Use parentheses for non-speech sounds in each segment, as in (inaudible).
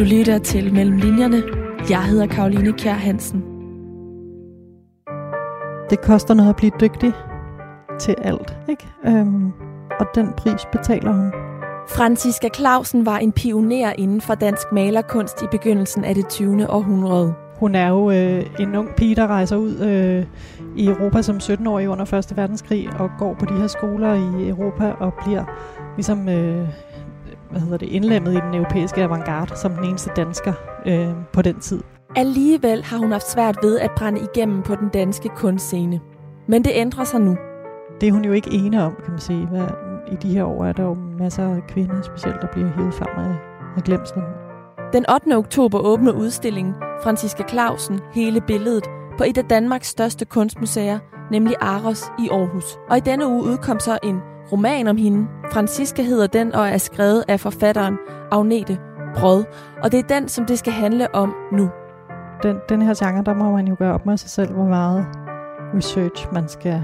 Du lytter til Mellem Linjerne. Jeg hedder Karoline Kjær Hansen. Det koster noget at blive dygtig til alt, ikke? Øhm, og den pris betaler hun. Franziska Clausen var en pioner inden for dansk malerkunst i begyndelsen af det 20. århundrede. Hun er jo øh, en ung pige, der rejser ud øh, i Europa som 17-årig under 1. verdenskrig og går på de her skoler i Europa og bliver ligesom øh, hvad hedder det, indlemmet i den europæiske avantgarde som den eneste dansker øh, på den tid. Alligevel har hun haft svært ved at brænde igennem på den danske kunstscene. Men det ændrer sig nu. Det er hun jo ikke ene om, kan man sige. Hvad, I de her år er der jo masser af kvinder, specielt der bliver hævet frem af, af glemslen. Den 8. oktober åbner udstillingen Franziska Clausen hele billedet på et af Danmarks største kunstmuseer, nemlig Aros i Aarhus. Og i denne uge udkom så en roman om hende. Francisca hedder den og er skrevet af forfatteren Agnete Brød. Og det er den, som det skal handle om nu. Den, den her genre, der må man jo gøre op med sig selv, hvor meget research man skal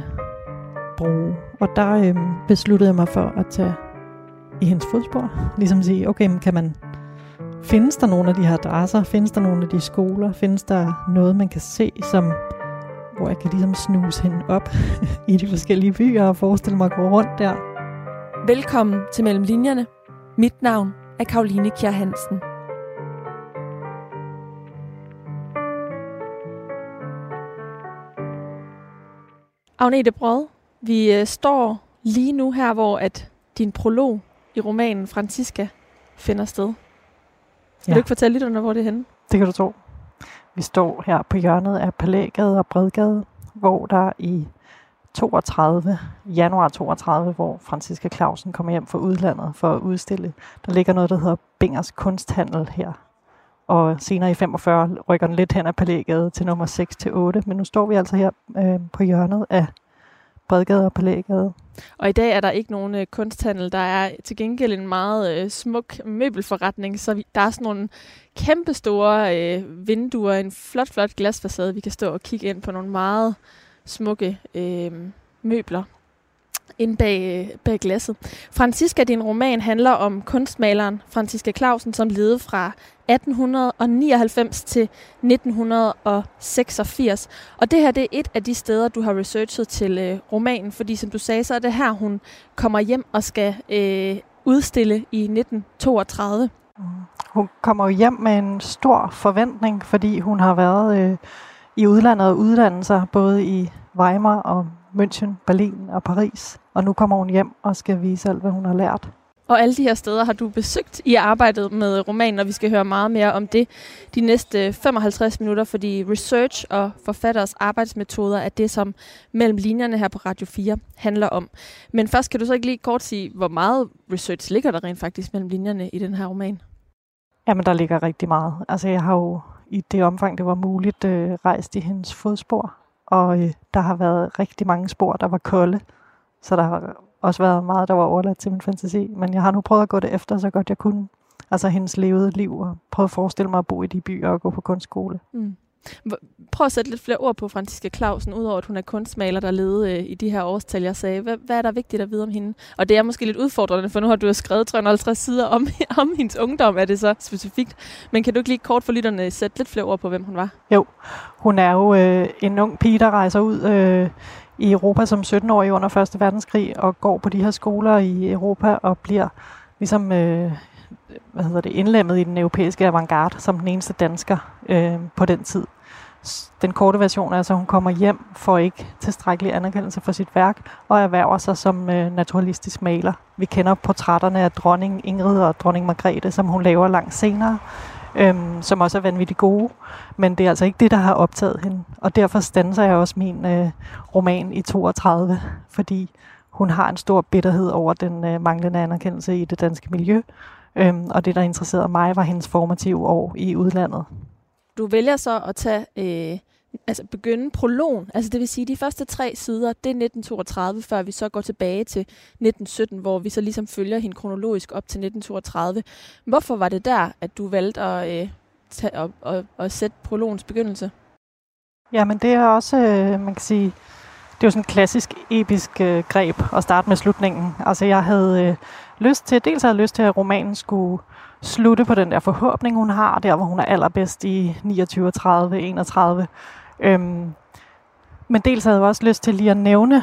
bruge. Og der øhm, besluttede jeg mig for at tage i hendes fodspor. Ligesom sige, okay, men kan man Findes der nogle af de her adresser? Findes der nogle af de skoler? Findes der noget, man kan se, som, hvor jeg kan ligesom snuse hende op (laughs) i de forskellige byer og forestille mig at gå rundt der? Velkommen til Mellem Linjerne. Mit navn er Karoline Kjær Hansen. Agnete Brød, vi øh, står lige nu her, hvor at din prolog i romanen Franziska finder sted. Vil ja. du ikke fortælle lidt hvor det er henne? Det kan du tro. Vi står her på hjørnet af Palægade og Bredgade, hvor der i 32, januar 32, hvor Franziska Clausen kommer hjem fra udlandet for at udstille. Der ligger noget, der hedder Bingers Kunsthandel her. Og senere i 45 rykker den lidt hen af Palægade til nummer 6 til 8. Men nu står vi altså her øh, på hjørnet af Bredgade og Palægade. Og i dag er der ikke nogen øh, kunsthandel. Der er til gengæld en meget øh, smuk møbelforretning, så vi, der er sådan nogle kæmpe store øh, vinduer, en flot, flot glasfacade. Vi kan stå og kigge ind på nogle meget smukke øh, møbler ind bag, øh, bag glasset. Francisca, din roman, handler om kunstmaleren Franziska Clausen, som levede fra 1899 til 1986. Og det her det er et af de steder, du har researchet til øh, romanen, fordi som du sagde, så er det her, hun kommer hjem og skal øh, udstille i 1932. Hun kommer jo hjem med en stor forventning, fordi hun har været øh, i udlandet og uddannet sig, både i Weimar og München, Berlin og Paris. Og nu kommer hun hjem og skal vise alt, hvad hun har lært. Og alle de her steder har du besøgt i arbejdet med romanen, og vi skal høre meget mere om det de næste 55 minutter, fordi research og forfatteres arbejdsmetoder er det, som mellem linjerne her på Radio 4 handler om. Men først kan du så ikke lige kort sige, hvor meget research ligger der rent faktisk mellem linjerne i den her roman? Jamen, der ligger rigtig meget. Altså, jeg har jo i det omfang, det var muligt, øh, rejst i hendes fodspor og øh, der har været rigtig mange spor, der var kolde, så der har også været meget, der var overladt til min fantasi, men jeg har nu prøvet at gå det efter, så godt jeg kunne. Altså hendes levede liv, og prøvet at forestille mig at bo i de byer og gå på kunstskole. Mm. Prøv at sætte lidt flere ord på Franziska Clausen, udover at hun er kunstmaler, der levede øh, i de her årstal, jeg sagde. Hvad, hvad er der vigtigt at vide om hende? Og det er måske lidt udfordrende, for nu har du jo skrevet 350 sider om, (laughs) om hendes ungdom, er det så specifikt. Men kan du ikke lige kort for lytterne sætte lidt flere ord på, hvem hun var? Jo, hun er jo øh, en ung pige, der rejser ud øh, i Europa som 17-årig under 1. verdenskrig, og går på de her skoler i Europa og bliver ligesom... Øh, hvad hedder det, indlemmet i den europæiske avantgarde som den eneste dansker øh, på den tid den korte version er altså, at hun kommer hjem for ikke tilstrækkelig anerkendelse for sit værk, og erhverver sig som øh, naturalistisk maler. Vi kender portrætterne af dronning Ingrid og dronning Margrethe, som hun laver langt senere, øh, som også er vanvittigt gode. Men det er altså ikke det, der har optaget hende. Og derfor standser jeg også min øh, roman i 32, fordi hun har en stor bitterhed over den øh, manglende anerkendelse i det danske miljø. Øhm, og det, der interesserede mig, var hendes formative år i udlandet. Du vælger så at tage, øh, altså begynde prologen, altså det vil sige, de første tre sider, det er 1932, før vi så går tilbage til 1917, hvor vi så ligesom følger hende kronologisk op til 1932. Hvorfor var det der, at du valgte at, øh, tage, at, at, at sætte prologens begyndelse? Jamen det er også, øh, man kan sige, det er jo sådan en klassisk episk øh, greb at starte med slutningen. Altså jeg havde øh, lyst til, dels havde jeg lyst til, at romanen skulle slutte på den der forhåbning, hun har, der hvor hun er allerbedst i 29, 30, 31. Øhm, men dels havde jeg også lyst til lige at nævne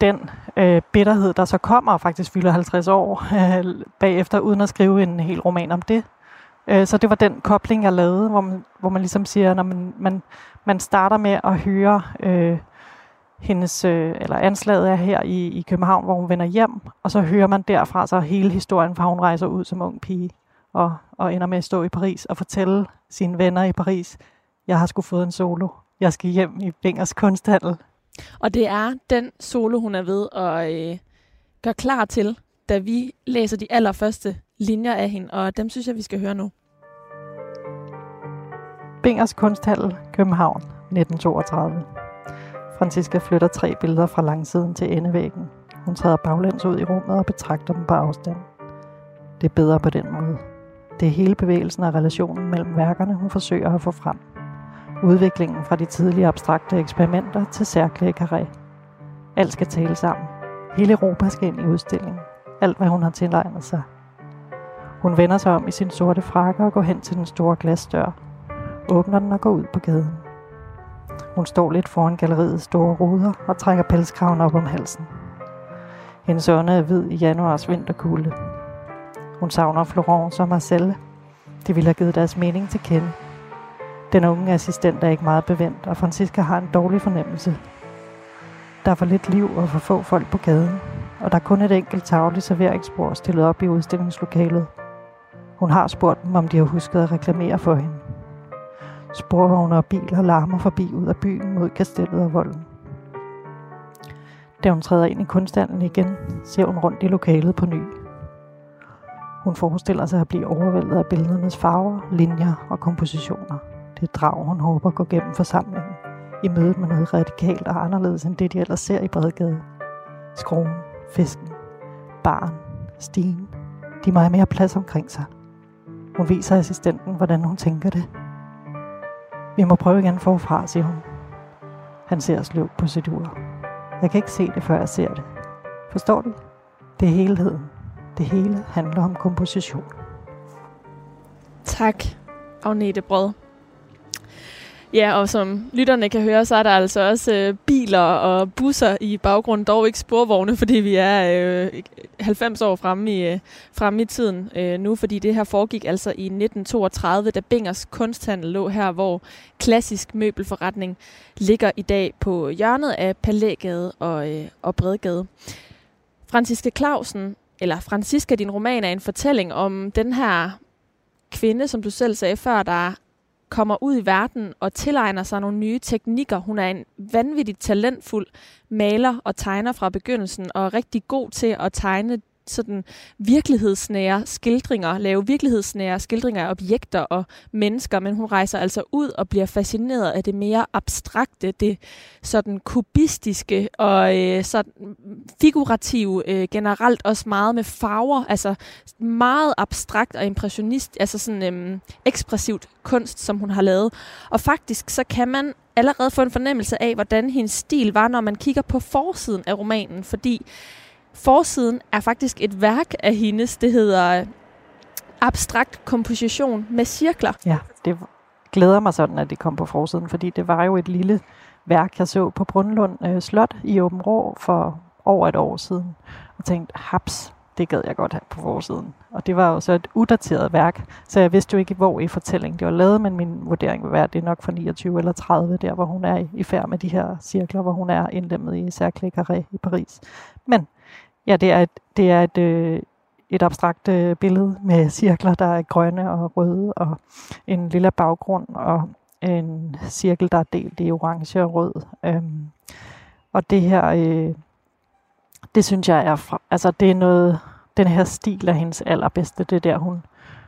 den øh, bitterhed, der så kommer og faktisk fylder 50 år øh, bagefter, uden at skrive en hel roman om det. Øh, så det var den kobling, jeg lavede, hvor man, hvor man ligesom siger, når man, man, man starter med at høre øh, hendes, øh, eller anslaget er her i, i København, hvor hun vender hjem, og så hører man derfra så hele historien, fra hun rejser ud som ung pige, og, og ender med at stå i Paris og fortælle sine venner i Paris, jeg har sgu fået en solo, jeg skal hjem i Bingers kunsthandel. Og det er den solo, hun er ved at øh, gøre klar til, da vi læser de allerførste linjer af hende, og dem synes jeg, vi skal høre nu. Bingers Kunsthandel, København, 1932. Francisca flytter tre billeder fra langsiden til endevæggen. Hun træder baglæns ud i rummet og betragter dem på afstand. Det er bedre på den måde. Det er hele bevægelsen og relationen mellem værkerne, hun forsøger at få frem. Udviklingen fra de tidlige abstrakte eksperimenter til særkle karé. Alt skal tale sammen. Hele Europa skal ind i udstillingen. Alt, hvad hun har tilegnet sig. Hun vender sig om i sin sorte frakke og går hen til den store glasdør. Åbner den og går ud på gaden. Hun står lidt foran galleriets store ruder og trækker pelskraven op om halsen. Hendes ånde er hvid i januars vinterkulde. Hun savner Florence og Marcelle. De ville have givet deres mening til kende. Den unge assistent er ikke meget bevendt, og Francisca har en dårlig fornemmelse. Der er for lidt liv og for få folk på gaden, og der er kun et enkelt tavligt serveringsbord stillet op i udstillingslokalet. Hun har spurgt dem, om de har husket at reklamere for hende. Sporvogne og biler larmer forbi ud af byen mod kastellet og volden. Da hun træder ind i kunsthandlen igen, ser hun rundt i lokalet på ny. Hun forestiller sig at blive overvældet af billedernes farver, linjer og kompositioner. Det drag, hun håber går gennem forsamlingen i mødet med noget radikalt og anderledes end det, de ellers ser i Bredgade. Skroen, fisken, baren, stigen. De meget mere plads omkring sig. Hun viser assistenten, hvordan hun tænker det. Vi må prøve igen forfra, siger hun. Han ser sløvt på sit ur. Jeg kan ikke se det, før jeg ser det. Forstår du? Det er helheden. Det hele handler om komposition. Tak, Agnete Brød. Ja, og som lytterne kan høre, så er der altså også øh, biler og busser i baggrunden, dog ikke sporvogne, (laughs) fordi vi er øh, 90 år fremme i, øh, fremme i tiden øh, nu, fordi det her foregik altså i 1932, da Bingers kunsthandel lå her, hvor klassisk møbelforretning ligger i dag på hjørnet af Palægade og, øh, og Bredgade. Franciske Clausen, eller Franziska, din roman, er en fortælling om den her kvinde, som du selv sagde før, der kommer ud i verden og tilegner sig nogle nye teknikker. Hun er en vanvittigt talentfuld maler og tegner fra begyndelsen, og er rigtig god til at tegne sådan virkelighedsnære skildringer, lave virkelighedsnære skildringer af objekter og mennesker, men hun rejser altså ud og bliver fascineret af det mere abstrakte, det sådan kubistiske og øh, sådan figurative, øh, generelt også meget med farver, altså meget abstrakt og impressionist, altså sådan øh, ekspressivt kunst, som hun har lavet. Og faktisk så kan man allerede få en fornemmelse af, hvordan hendes stil var, når man kigger på forsiden af romanen, fordi Forsiden er faktisk et værk af hendes. Det hedder øh, Abstrakt komposition med cirkler. Ja, det glæder mig sådan, at det kom på forsiden, fordi det var jo et lille værk, jeg så på Brundlund øh, Slot i Åben Rå for over et år siden. Og tænkte, haps, det gad jeg godt have på forsiden. Og det var jo så et udateret værk, så jeg vidste jo ikke, hvor i fortællingen det var lavet, men min vurdering vil være, at det er nok fra 29 eller 30, der hvor hun er i færd med de her cirkler, hvor hun er indlemmet i Cercle Carré i Paris. Men Ja, det er et, det er et, øh, et abstrakt øh, billede med cirkler, der er grønne og røde, og en lille baggrund, og en cirkel, der er delt i orange og rød. Øhm, og det her, øh, det synes jeg er, fra, altså det er noget, den her stil er hendes allerbedste. Det er der, hun,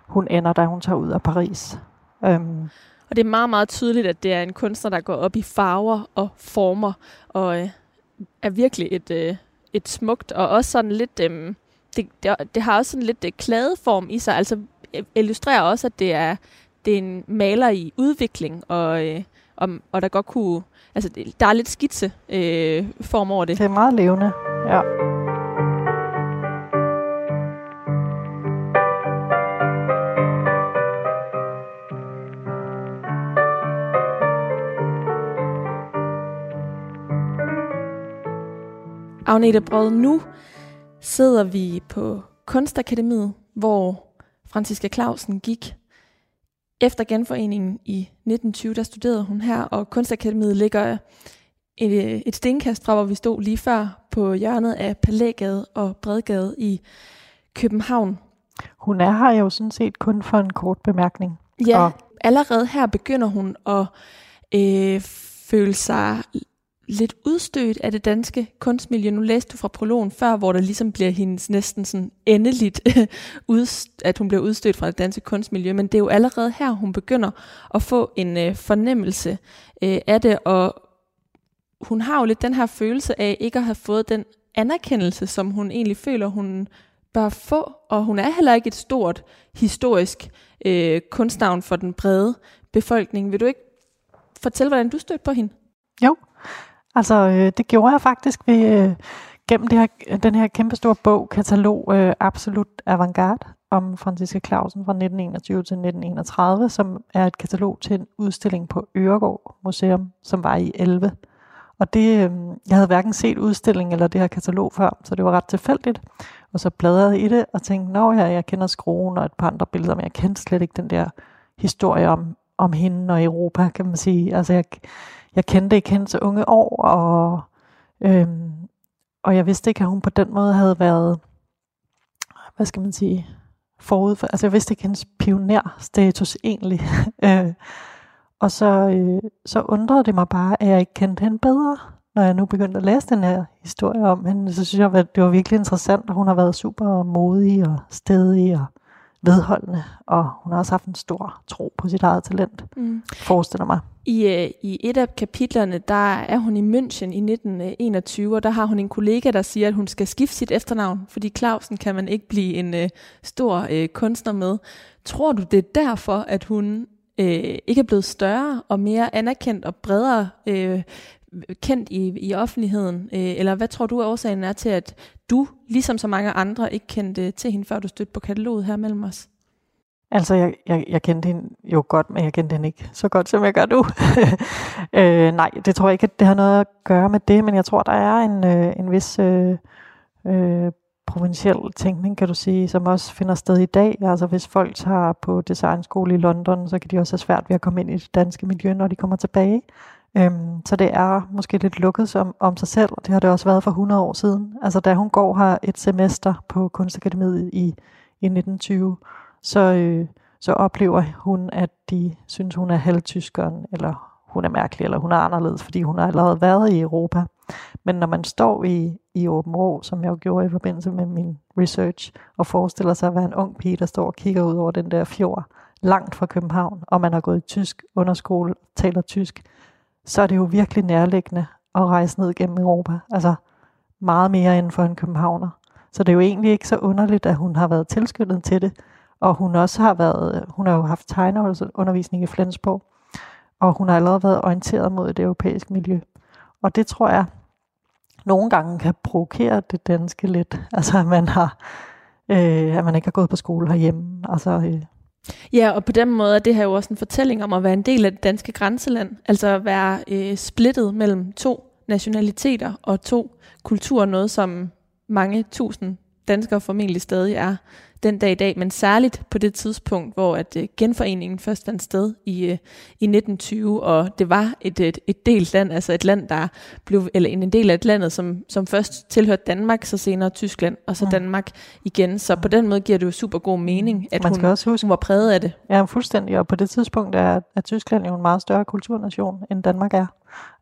hun ender, da hun tager ud af Paris. Øhm, og det er meget, meget tydeligt, at det er en kunstner, der går op i farver og former, og øh, er virkelig et, øh, et smukt, og også sådan lidt, øhm, det, det, det har også sådan lidt øh, kladeform i sig, altså øh, illustrerer også, at det er, det er en maler i udvikling, og, øh, og, og der godt kunne, altså der er lidt skitse øh, form over det. Det er meget levende, ja. Agnete Brød, nu sidder vi på Kunstakademiet, hvor Franziska Clausen gik. Efter genforeningen i 1920, der studerede hun her, og Kunstakademiet ligger et, et stenkast fra, hvor vi stod lige før på hjørnet af Palægade og Bredgade i København. Hun er her jo sådan set kun for en kort bemærkning. Ja, og allerede her begynder hun at øh, føle sig lidt udstødt af det danske kunstmiljø. Nu læste du fra prologen før, hvor der ligesom bliver hendes næsten sådan endeligt, (laughs) at hun bliver udstødt fra det danske kunstmiljø, men det er jo allerede her, hun begynder at få en øh, fornemmelse øh, af det, og hun har jo lidt den her følelse af ikke at have fået den anerkendelse, som hun egentlig føler, hun bør få, og hun er heller ikke et stort historisk øh, kunstnavn for den brede befolkning. Vil du ikke fortælle, hvordan du stødte på hende? Jo, Altså, øh, det gjorde jeg faktisk ved, øh, gennem det her, den her kæmpestore bog, katalog øh, Absolut Avantgarde, om Franziska Clausen fra 1921 til 1931, som er et katalog til en udstilling på Øregård Museum, som var i 11. Og det, øh, jeg havde hverken set udstillingen eller det her katalog før, så det var ret tilfældigt. Og så bladrede i det og tænkte, nå ja, jeg kender skruen og et par andre billeder, men jeg kendte slet ikke den der historie om, om hende og Europa, kan man sige. Altså jeg, jeg kendte ikke hende så unge år, og, øhm, og jeg vidste ikke, at hun på den måde havde været, hvad skal man sige, forud for, altså jeg vidste ikke hendes pionerstatus egentlig. (laughs) øh, og så, øh, så undrede det mig bare, at jeg ikke kendte hende bedre. Når jeg nu begyndte at læse den her historie om hende, så synes jeg, at det var virkelig interessant, og hun har været super modig og stedig og vedholdende, og hun har også haft en stor tro på sit eget talent, mm. forestiller mig. I, øh, I et af kapitlerne, der er hun i München i 1921, og der har hun en kollega, der siger, at hun skal skifte sit efternavn, fordi Clausen kan man ikke blive en uh, stor uh, kunstner med. Tror du, det er derfor, at hun uh, ikke er blevet større og mere anerkendt og bredere uh, kendt i, i offentligheden? Øh, eller hvad tror du, at årsagen er til, at du, ligesom så mange andre, ikke kendte til hende, før du stødte på kataloget her mellem os? Altså, jeg, jeg, jeg kendte hende jo godt, men jeg kendte hende ikke så godt, som jeg gør nu. (laughs) øh, nej, det tror jeg ikke, at det har noget at gøre med det, men jeg tror, der er en, øh, en vis øh, øh, provinciel tænkning, kan du sige, som også finder sted i dag. Altså, hvis folk tager på designskole i London, så kan de også have svært ved at komme ind i det danske miljø, når de kommer tilbage. Øhm, så det er måske lidt lukket som, om sig selv, og det har det også været for 100 år siden. Altså, da hun går her et semester på Kunstakademiet i, i 1920, så, øh, så oplever hun, at de synes, hun er halvtyskeren, eller hun er mærkelig, eller hun er anderledes, fordi hun har allerede været i Europa. Men når man står i, i Åben Rå, som jeg jo gjorde i forbindelse med min research, og forestiller sig at være en ung pige, der står og kigger ud over den der fjord, langt fra København, og man har gået i tysk underskole, taler tysk, så er det jo virkelig nærliggende at rejse ned gennem Europa. Altså meget mere end for en københavner. Så det er jo egentlig ikke så underligt, at hun har været tilskyndet til det, og hun også har været, hun har jo haft tegneundervisning i Flensborg, og hun har allerede været orienteret mod det europæiske miljø. Og det tror jeg nogle gange kan provokere det danske lidt. Altså at man har, øh, at man ikke har gået på skole herhjemme. Altså, øh. Ja, og på den måde er det her jo også en fortælling om at være en del af det danske grænseland. Altså at være øh, splittet mellem to nationaliteter og to kulturer, noget som mange tusind danskere formentlig stadig er den dag i dag, men særligt på det tidspunkt, hvor at uh, genforeningen først fandt sted i, uh, i 1920, og det var et, et, et delt land, altså et land, der blev, eller en del af et landet, som, som først tilhørte Danmark, så senere Tyskland, og så mm. Danmark igen. Så på den måde giver det jo super god mening, at Man skal hun, også huske, hun var præget af det. Ja, fuldstændig, og på det tidspunkt er, er Tyskland jo en meget større kulturnation, end Danmark er.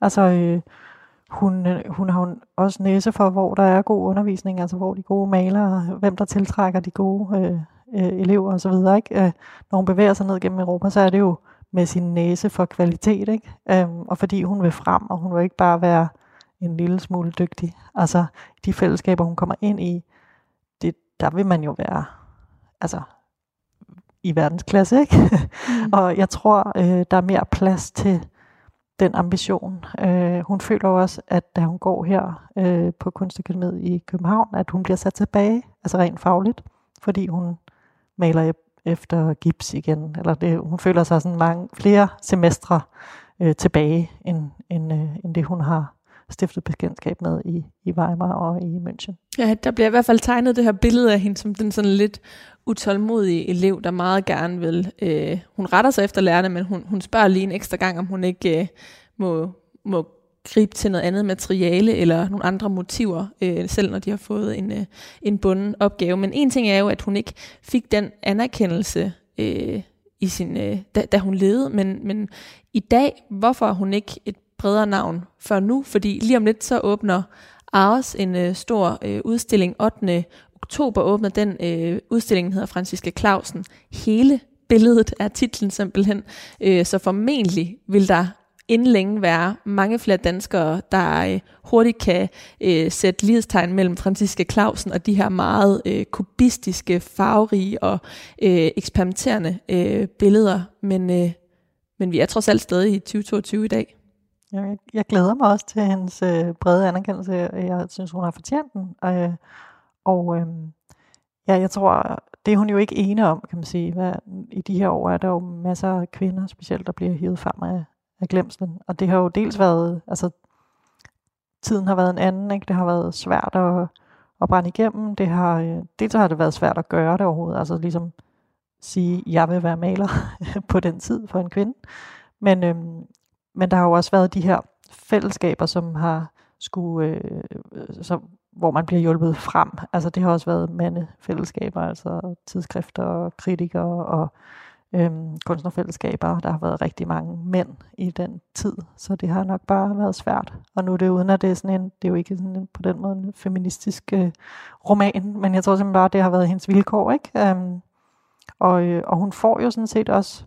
Altså, øh, hun, øh, hun har også næse for, hvor der er god undervisning, altså hvor de gode malere, hvem der tiltrækker de gode øh, øh, elever osv. Ikke? Øh, når hun bevæger sig ned gennem Europa, så er det jo med sin næse for kvalitet, ikke? Øhm, og fordi hun vil frem, og hun vil ikke bare være en lille smule dygtig. Altså, de fællesskaber, hun kommer ind i, det, der vil man jo være, altså, i verdensklasse, ikke? Mm. (laughs) og jeg tror, øh, der er mere plads til den ambition. Øh, hun føler også, at da hun går her øh, på Kunstakademiet i København, at hun bliver sat tilbage, altså rent fagligt, fordi hun maler efter gips igen. Eller det, hun føler sig sådan mange flere semestre øh, tilbage, end, end, øh, end det hun har stiftet bekendtskab med i, i Weimar og i München. Ja, der bliver i hvert fald tegnet det her billede af hende som den sådan lidt utålmodige elev, der meget gerne vil. Øh, hun retter sig efter lærerne, men hun, hun spørger lige en ekstra gang, om hun ikke øh, må, må gribe til noget andet materiale eller nogle andre motiver, øh, selv når de har fået en, øh, en bunden opgave. Men en ting er jo, at hun ikke fik den anerkendelse, øh, i sin, øh, da, da hun levede, men, men i dag, hvorfor er hun ikke et bredere navn før nu? Fordi lige om lidt så åbner Ars en øh, stor øh, udstilling 8. oktober åbner den øh, udstilling, der hedder Franziske Clausen. Hele billedet er titlen simpelthen, øh, så formentlig vil der inden længe være mange flere danskere, der øh, hurtigt kan øh, sætte lighedstegn mellem Franziske Clausen og de her meget øh, kubistiske, farverige og øh, eksperimenterende øh, billeder. Men, øh, men vi er trods alt stadig i 2022 i dag. Jeg, jeg glæder mig også til hendes øh, brede anerkendelse. Jeg synes, hun har fortjent den. Øh, og øh, ja, jeg tror, det er hun jo ikke ene om, kan man sige. Hvad, I de her år er der jo masser af kvinder, specielt, der bliver hivet frem af, af glemslen. Og det har jo dels været, altså tiden har været en anden, ikke? det har været svært at, at brænde igennem. Det har, øh, dels har det været svært at gøre det overhovedet, altså ligesom sige, jeg vil være maler (laughs) på den tid for en kvinde. Men, øhm, men der har jo også været de her fællesskaber, som har skulle, øh, øh så, hvor man bliver hjulpet frem. Altså det har også været mandefællesskaber, altså tidsskrifter og kritikere og øhm, kunstnerfællesskaber. Der har været rigtig mange mænd i den tid, så det har nok bare været svært. Og nu er det uden, at det er sådan en, det er jo ikke sådan en, på den måde en feministisk øh, roman, men jeg tror simpelthen bare, at det har været hendes vilkår, ikke? Øhm, og, øh, og hun får jo sådan set også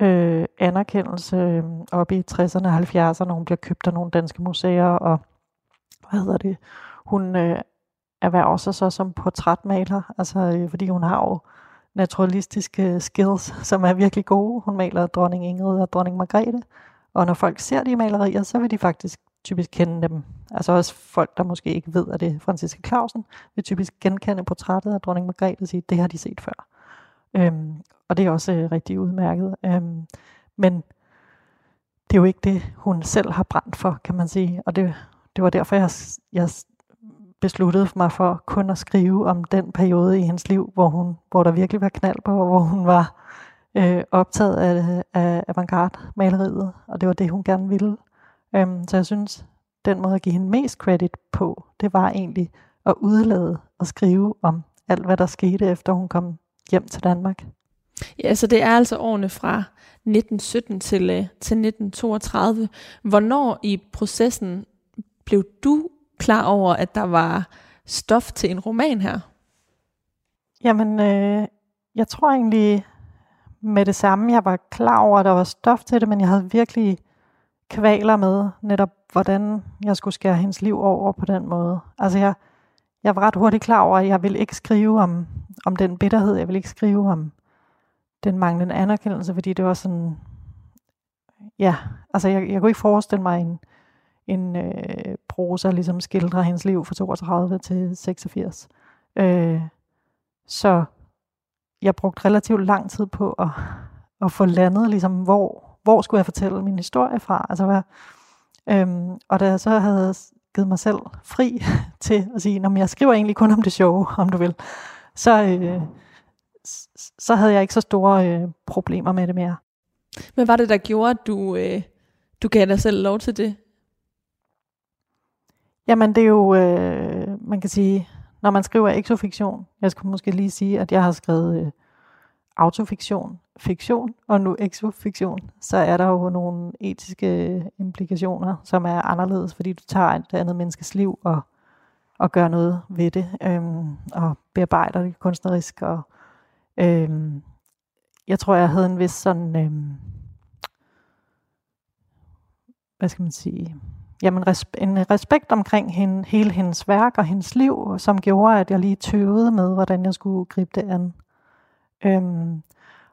øh, anerkendelse øh, op i 60'erne og 70'erne, når hun bliver købt af nogle danske museer, og hvad hedder det, hun øh, erhverver sig så som portrætmaler, altså øh, fordi hun har jo naturalistiske skills, som er virkelig gode. Hun maler dronning Ingrid og dronning Margrethe, og når folk ser de malerier, så vil de faktisk typisk kende dem. Altså også folk, der måske ikke ved, at det er Franziske Clausen, vil typisk genkende portrættet af dronning Margrethe og sige, det har de set før. Øhm, og det er også øh, rigtig udmærket. Øhm, men det er jo ikke det, hun selv har brændt for, kan man sige. Og det, det var derfor, jeg, jeg besluttede mig for kun at skrive om den periode i hendes liv, hvor, hun, hvor der virkelig var knald på, og hvor hun var øh, optaget af, af avantgarde-maleriet, og det var det, hun gerne ville. Øhm, så jeg synes, den måde at give hende mest credit på, det var egentlig at udlade og skrive om alt, hvad der skete, efter hun kom hjem til Danmark. Ja, så det er altså årene fra 1917 til, øh, til 1932. Hvornår i processen blev du klar over, at der var stof til en roman her? Jamen, øh, jeg tror egentlig med det samme, jeg var klar over, at der var stof til det, men jeg havde virkelig kvaler med netop, hvordan jeg skulle skære hendes liv over på den måde. Altså, jeg, jeg var ret hurtigt klar over, at jeg ville ikke skrive om, om den bitterhed, jeg ville ikke skrive om den manglende anerkendelse, fordi det var sådan, ja, altså jeg, jeg kunne ikke forestille mig en, en øh, prosa ligesom skildrer hendes liv fra 32 til 86. Øh, så jeg brugte relativt lang tid på at, at få landet, ligesom, hvor, hvor skulle jeg fortælle min historie fra. Altså, hvad, øhm, og da jeg så havde givet mig selv fri (laughs) til at sige, at jeg skriver egentlig kun om det sjove, om du vil, så, øh, så havde jeg ikke så store øh, problemer med det mere. Men var det, der gjorde, at du, øh, du gav dig selv lov til det? Jamen det er jo, øh, man kan sige, når man skriver exofiktion, jeg skal måske lige sige, at jeg har skrevet øh, autofiktion, fiktion og nu exofiktion, så er der jo nogle etiske implikationer, som er anderledes, fordi du tager et andet menneskes liv og, og gør noget ved det, øhm, og bearbejder det kunstnerisk. Og, øhm, jeg tror, jeg havde en vis sådan, øhm, hvad skal man sige, jamen, resp- en respekt omkring hende, hele hendes værk og hendes liv, som gjorde, at jeg lige tøvede med, hvordan jeg skulle gribe det an. Øhm,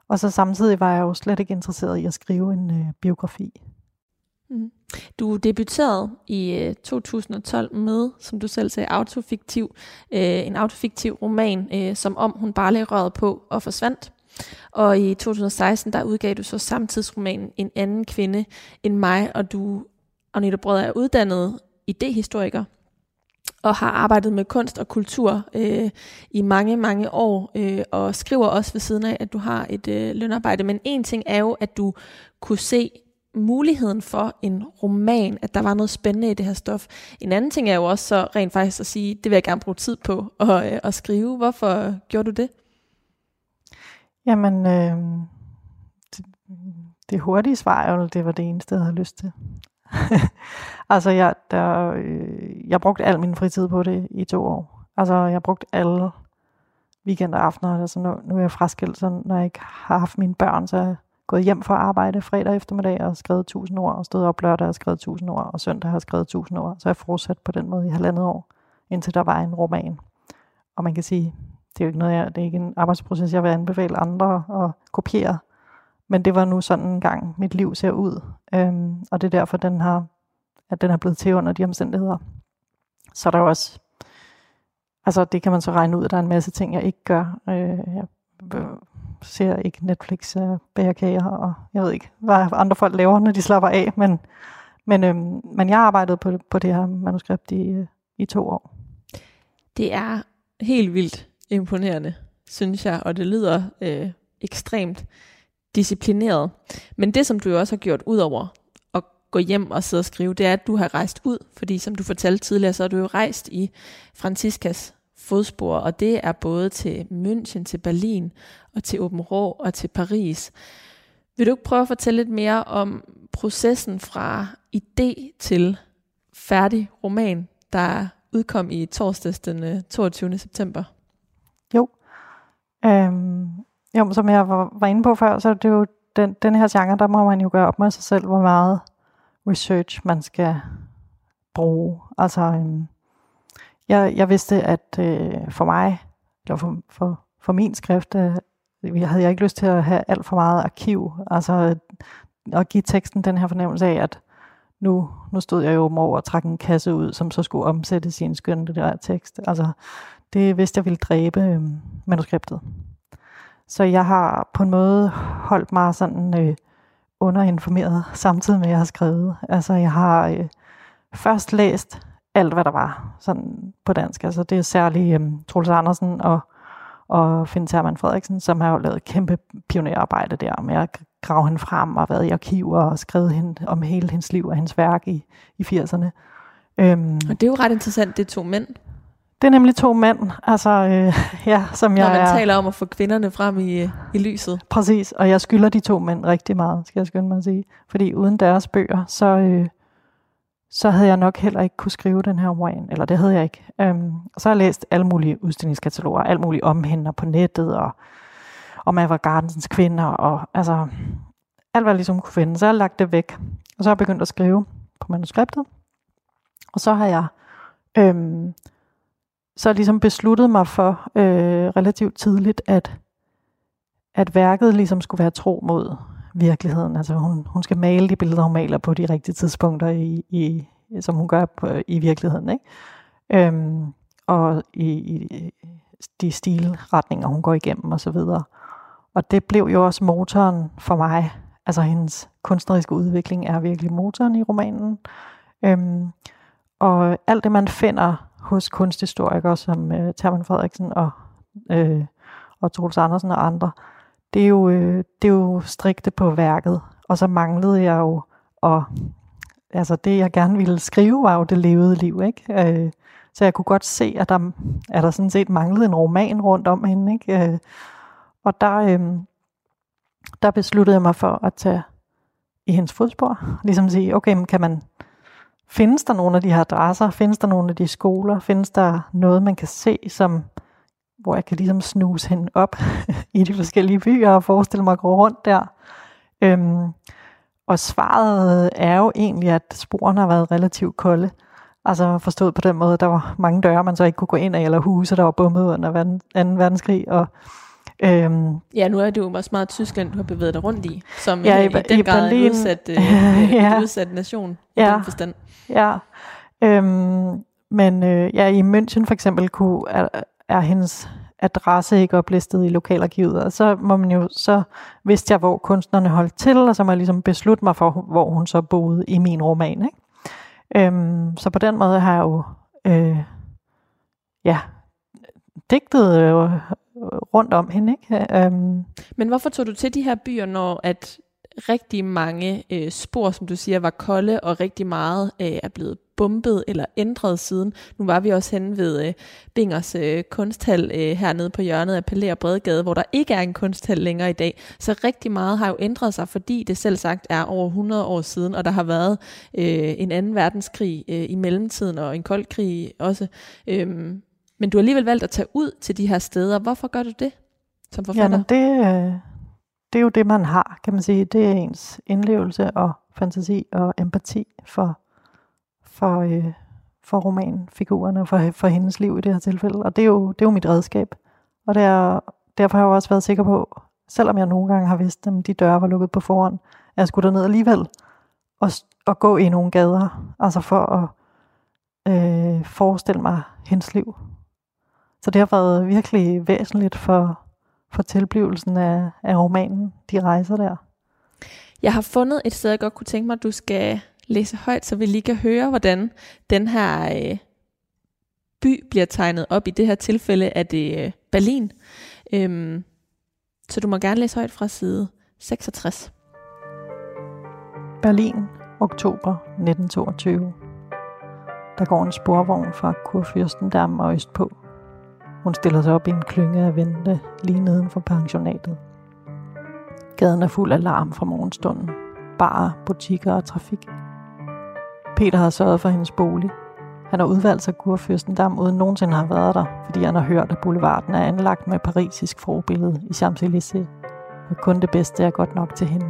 og så samtidig var jeg jo slet ikke interesseret i at skrive en øh, biografi. Mm. Du debuterede i øh, 2012 med, som du selv sagde, autofiktiv, øh, en autofiktiv roman, øh, som om hun bare lagde røret på og forsvandt. Og i 2016, der udgav du så samtidsromanen En anden kvinde end mig, og du, Agneta Brød, er uddannet idehistoriker og har arbejdet med kunst og kultur øh, i mange, mange år, øh, og skriver også ved siden af, at du har et øh, lønarbejde. Men en ting er jo, at du kunne se muligheden for en roman, at der var noget spændende i det her stof. En anden ting er jo også så rent faktisk at sige, det vil jeg gerne bruge tid på at, øh, at skrive. Hvorfor gjorde du det? Jamen, øh, det, det hurtige svar er jo, det var det eneste, jeg havde lyst til. (laughs) altså, jeg, der, øh, jeg brugte al min fritid på det i to år. Altså, jeg brugte alle weekender og aftener. Altså, nu, nu er jeg fraskilt, så når jeg ikke har haft mine børn, så gået hjem fra arbejde fredag eftermiddag og skrevet 1000 ord, og stået op lørdag og skrevet 1000 ord, og søndag har skrevet 1000 ord. Så jeg fortsat på den måde i halvandet år, indtil der var en roman. Og man kan sige, det er jo ikke noget, jeg, det er ikke en arbejdsproces, jeg vil anbefale andre at kopiere. Men det var nu sådan en gang, mit liv ser ud. Øhm, og det er derfor, den har, at den har blevet til under de omstændigheder. Så er der også, altså det kan man så regne ud, at der er en masse ting, jeg ikke gør. Øh, jeg øh, ser ikke Netflix øh, og og jeg ved ikke, hvad andre folk laver, når de slapper af. Men, men, øhm, men jeg har arbejdet på, på det her manuskript i, i to år. Det er helt vildt imponerende, synes jeg, og det lyder øh, ekstremt disciplineret. Men det, som du også har gjort ud over at gå hjem og sidde og skrive, det er, at du har rejst ud, fordi som du fortalte tidligere, så har du jo rejst i Franciscas fodspor, og det er både til München, til Berlin, og til Åben Rå og til Paris. Vil du ikke prøve at fortælle lidt mere om processen fra idé til færdig roman, der udkom i torsdags den øh, 22. September? Jo. Øhm, jo, som jeg var, var inde på før, så er det jo den, den her genre, der må man jo gøre op med sig selv, hvor meget research man skal bruge. Altså, øhm, jeg, jeg vidste, at øh, for mig, eller for, for, for min skrift, øh, havde jeg ikke lyst til at have alt for meget arkiv. Altså at give teksten den her fornemmelse af, at nu, nu stod jeg jo over og trak en kasse ud, som så skulle omsættes i en skøn tekst. Altså, det vidste jeg ville dræbe øh, manuskriptet. Så jeg har på en måde holdt mig sådan øh, underinformeret, samtidig med at jeg har skrevet. Altså, jeg har øh, først læst alt, hvad der var sådan på dansk. Altså, det er særligt øh, Troels Andersen og og Finn Terman Frederiksen, som har jo lavet kæmpe pionerarbejde der med at grave hende frem og været i arkiver og skrevet hende om hele hendes liv og hendes værk i, i 80'erne. Øhm, og det er jo ret interessant, det er to mænd. Det er nemlig to mænd, altså, øh, (laughs) ja, som jeg Når man er, taler om at få kvinderne frem i, i lyset. Præcis, og jeg skylder de to mænd rigtig meget, skal jeg skynde mig at sige. Fordi uden deres bøger, så, øh, så havde jeg nok heller ikke kunne skrive den her roman, eller det havde jeg ikke. Øhm, og så har jeg læst alle mulige udstillingskataloger, alt muligt om hende på nettet, og om Ava Gardensens kvinder, og altså alt, hvad jeg ligesom kunne finde. Så jeg har lagt det væk, og så har jeg begyndt at skrive på manuskriptet. Og så har jeg øhm, så ligesom besluttet mig for øh, relativt tidligt, at, at værket ligesom skulle være tro mod virkeligheden. Altså hun, hun skal male de billeder, hun maler på de rigtige tidspunkter, i, i, som hun gør på, i virkeligheden. Ikke? Øhm, og i, i de stilretninger, hun går igennem osv. Og, og det blev jo også motoren for mig. Altså hendes kunstneriske udvikling er virkelig motoren i romanen. Øhm, og alt det, man finder hos kunsthistorikere som øh, Terman Frederiksen og, øh, og Troels Andersen og andre, det er jo, øh, det er jo strikte på værket. Og så manglede jeg jo, og altså det jeg gerne ville skrive, var jo det levede liv, ikke? Øh, så jeg kunne godt se, at der, at der sådan set manglede en roman rundt om hende, ikke? Øh, og der, øh, der besluttede jeg mig for at tage i hendes fodspor. Ligesom sige, okay, kan man, findes der nogle af de her adresser? Findes der nogle af de skoler? Findes der noget, man kan se, som hvor jeg kan ligesom snuse hende op (laughs) i de forskellige byer og forestille mig at gå rundt der. Øhm, og svaret er jo egentlig, at sporene har været relativt kolde. Altså forstået på den måde, der var mange døre, man så ikke kunne gå ind af, eller huse, der var bommet under 2. verdenskrig. Og, Øhm, Ja, nu er det jo også meget Tyskland, du har bevæget dig rundt i, som Ja, ja, i i, i den i grad er en Berlin. udsat, øh, (laughs) Ja. en udsat nation i Ja. den forstand. Ja, øhm, men øh, ja, i München for eksempel kunne, er, er hendes adresse ikke oplistet i lokalarkivet, og så må man jo, så vidste jeg, hvor kunstnerne holdt til, og så må jeg ligesom beslutte mig for, hvor hun så boede i min roman. Ikke? Øhm, så på den måde har jeg jo, øh, ja, digtet øh, rundt om hende. Ikke? Øhm, Men hvorfor tog du til de her byer, når at rigtig mange øh, spor, som du siger, var kolde, og rigtig meget øh, er blevet bumpet eller ændret siden. Nu var vi også henne ved øh, Bingers øh, kunsthal øh, hernede på hjørnet af Palæ og Bredegade, hvor der ikke er en kunsthal længere i dag. Så rigtig meget har jo ændret sig, fordi det selv sagt er over 100 år siden, og der har været øh, en anden verdenskrig øh, i mellemtiden, og en kold krig også. Øhm, men du har alligevel valgt at tage ud til de her steder. Hvorfor gør du det som forfatter? Jamen det, øh, det er jo det, man har, kan man sige. Det er ens indlevelse og fantasi og empati for, for, øh, for romanfigurerne og for, for hendes liv i det her tilfælde. Og det er jo, det er jo mit redskab. Og det er, derfor har jeg også været sikker på, selvom jeg nogle gange har vidst, at de døre var lukket på forhånd, at jeg skulle derned alligevel og, og gå i nogle gader, altså for at øh, forestille mig hendes liv. Så det har været virkelig væsentligt for, for tilblivelsen af, af romanen, de rejser der. Jeg har fundet et sted, jeg godt kunne tænke mig, at du skal læse højt, så vi lige kan høre, hvordan den her øh, by bliver tegnet op. I det her tilfælde er det øh, Berlin. Øhm, så du må gerne læse højt fra side 66. Berlin, oktober 1922. Der går en sporvogn fra Kurfürstendamm og østpå. Hun stiller sig op i en klynge af vente lige neden for pensionatet. Gaden er fuld af larm fra morgenstunden. Barer, butikker og trafik. Peter har sørget for hendes bolig. Han har udvalgt sig Kurfürstendamm uden nogensinde har været der, fordi han har hørt, at boulevarden er anlagt med parisisk forbillede i Champs-Élysées, og kun det bedste er godt nok til hende.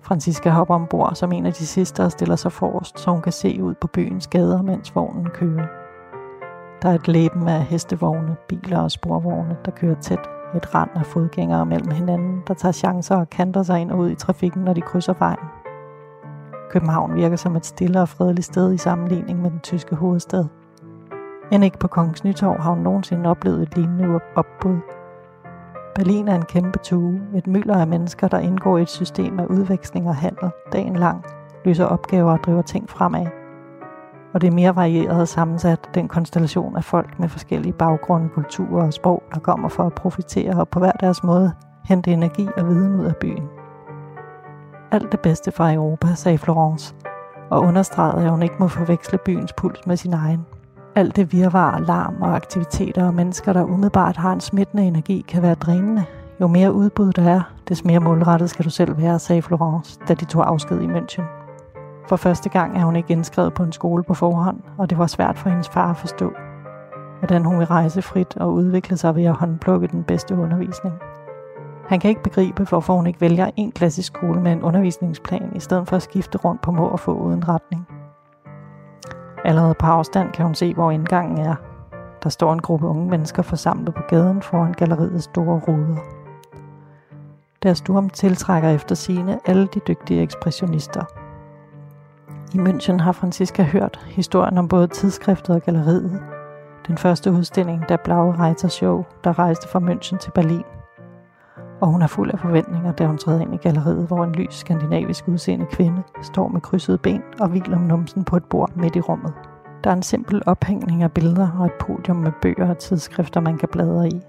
Franziska hopper ombord som en af de sidste og stiller sig forrest, så hun kan se ud på byens gader, mens vognen kører. Der er et læben af hestevogne, biler og sporvogne, der kører tæt. Et rand af fodgængere mellem hinanden, der tager chancer og kanter sig ind og ud i trafikken, når de krydser vejen. København virker som et stille og fredeligt sted i sammenligning med den tyske hovedstad. End ikke på Kongens Nytorv har hun nogensinde oplevet et lignende opbud. Berlin er en kæmpe tue, et mylder af mennesker, der indgår i et system af udveksling og handel dagen lang, løser opgaver og driver ting fremad. Og det er mere varieret og sammensat, den konstellation af folk med forskellige baggrunde, kulturer og sprog, der kommer for at profitere og på hver deres måde hente energi og viden ud af byen. Alt det bedste fra Europa, sagde Florence, og understregede, at hun ikke må forveksle byens puls med sin egen. Alt det virvar, larm og aktiviteter og mennesker, der umiddelbart har en smittende energi, kan være drænende. Jo mere udbud der er, des mere målrettet skal du selv være, sagde Florence, da de tog afsked i München. For første gang er hun ikke indskrevet på en skole på forhånd, og det var svært for hendes far at forstå, hvordan hun vil rejse frit og udvikle sig ved at håndplukke den bedste undervisning. Han kan ikke begribe, hvorfor hun ikke vælger en klassisk skole med en undervisningsplan, i stedet for at skifte rundt på må og få uden retning. Allerede på afstand kan hun se, hvor indgangen er. Der står en gruppe unge mennesker forsamlet på gaden foran galleriets store ruder. Deres sturm tiltrækker efter sine alle de dygtige ekspressionister. I München har Franziska hørt historien om både tidsskriftet og galleriet. Den første udstilling, der Blaue Reiter Show, der rejste fra München til Berlin. Og hun er fuld af forventninger, da hun træder ind i galleriet, hvor en lys skandinavisk udseende kvinde står med krydsede ben og hviler om numsen på et bord midt i rummet. Der er en simpel ophængning af billeder og et podium med bøger og tidsskrifter, man kan bladre i.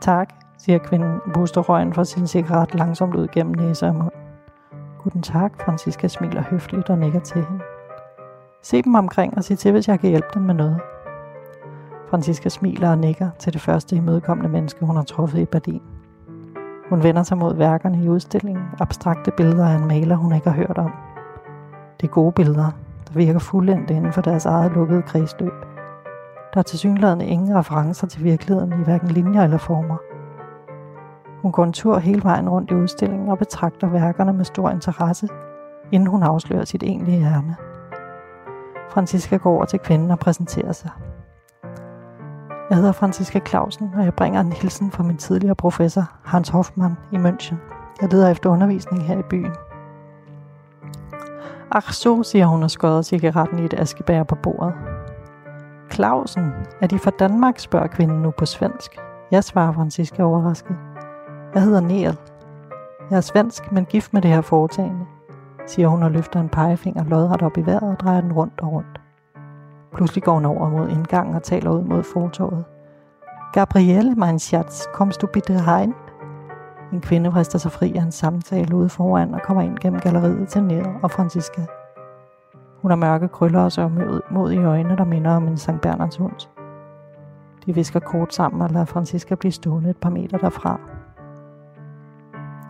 Tak, siger kvinden og puster røgen fra sin cigaret langsomt ud gennem næse og mund. Guten tak, Francisca smiler høfligt og nikker til hende. Se dem omkring og sig til, hvis jeg kan hjælpe dem med noget. Francisca smiler og nikker til det første imødekommende menneske, hun har truffet i Berlin. Hun vender sig mod værkerne i udstillingen, abstrakte billeder af en maler, hun ikke har hørt om. Det er gode billeder, der virker fuldendte inden for deres eget lukkede kredsløb. Der er tilsyneladende ingen referencer til virkeligheden i hverken linjer eller former. Hun går en tur hele vejen rundt i udstillingen og betragter værkerne med stor interesse, inden hun afslører sit egentlige ærne. Francisca går over til kvinden og præsenterer sig. Jeg hedder Franziska Clausen, og jeg bringer en hilsen fra min tidligere professor, Hans Hoffmann i München. Jeg leder efter undervisning her i byen. Ach så, siger hun og skodder cigaretten i et askebær på bordet. Clausen, er de fra Danmark, spørger kvinden nu på svensk. Jeg svarer Franziska overrasket. Jeg hedder Niel. Jeg er svensk, men gift med det her foretagende, siger hun og løfter en pegefinger lodret op i vejret og drejer den rundt og rundt. Pludselig går hun over mod indgangen og taler ud mod fortorvet. Gabrielle, mein Schatz, kommst du bitte rein? En kvinde vrister sig fri af en samtale ude foran og kommer ind gennem galleriet til Ned og Franziska. Hun har mørke krøller og så mod i øjnene, der minder om en Sankt Bernards hund. De visker kort sammen og lader Franziska blive stående et par meter derfra.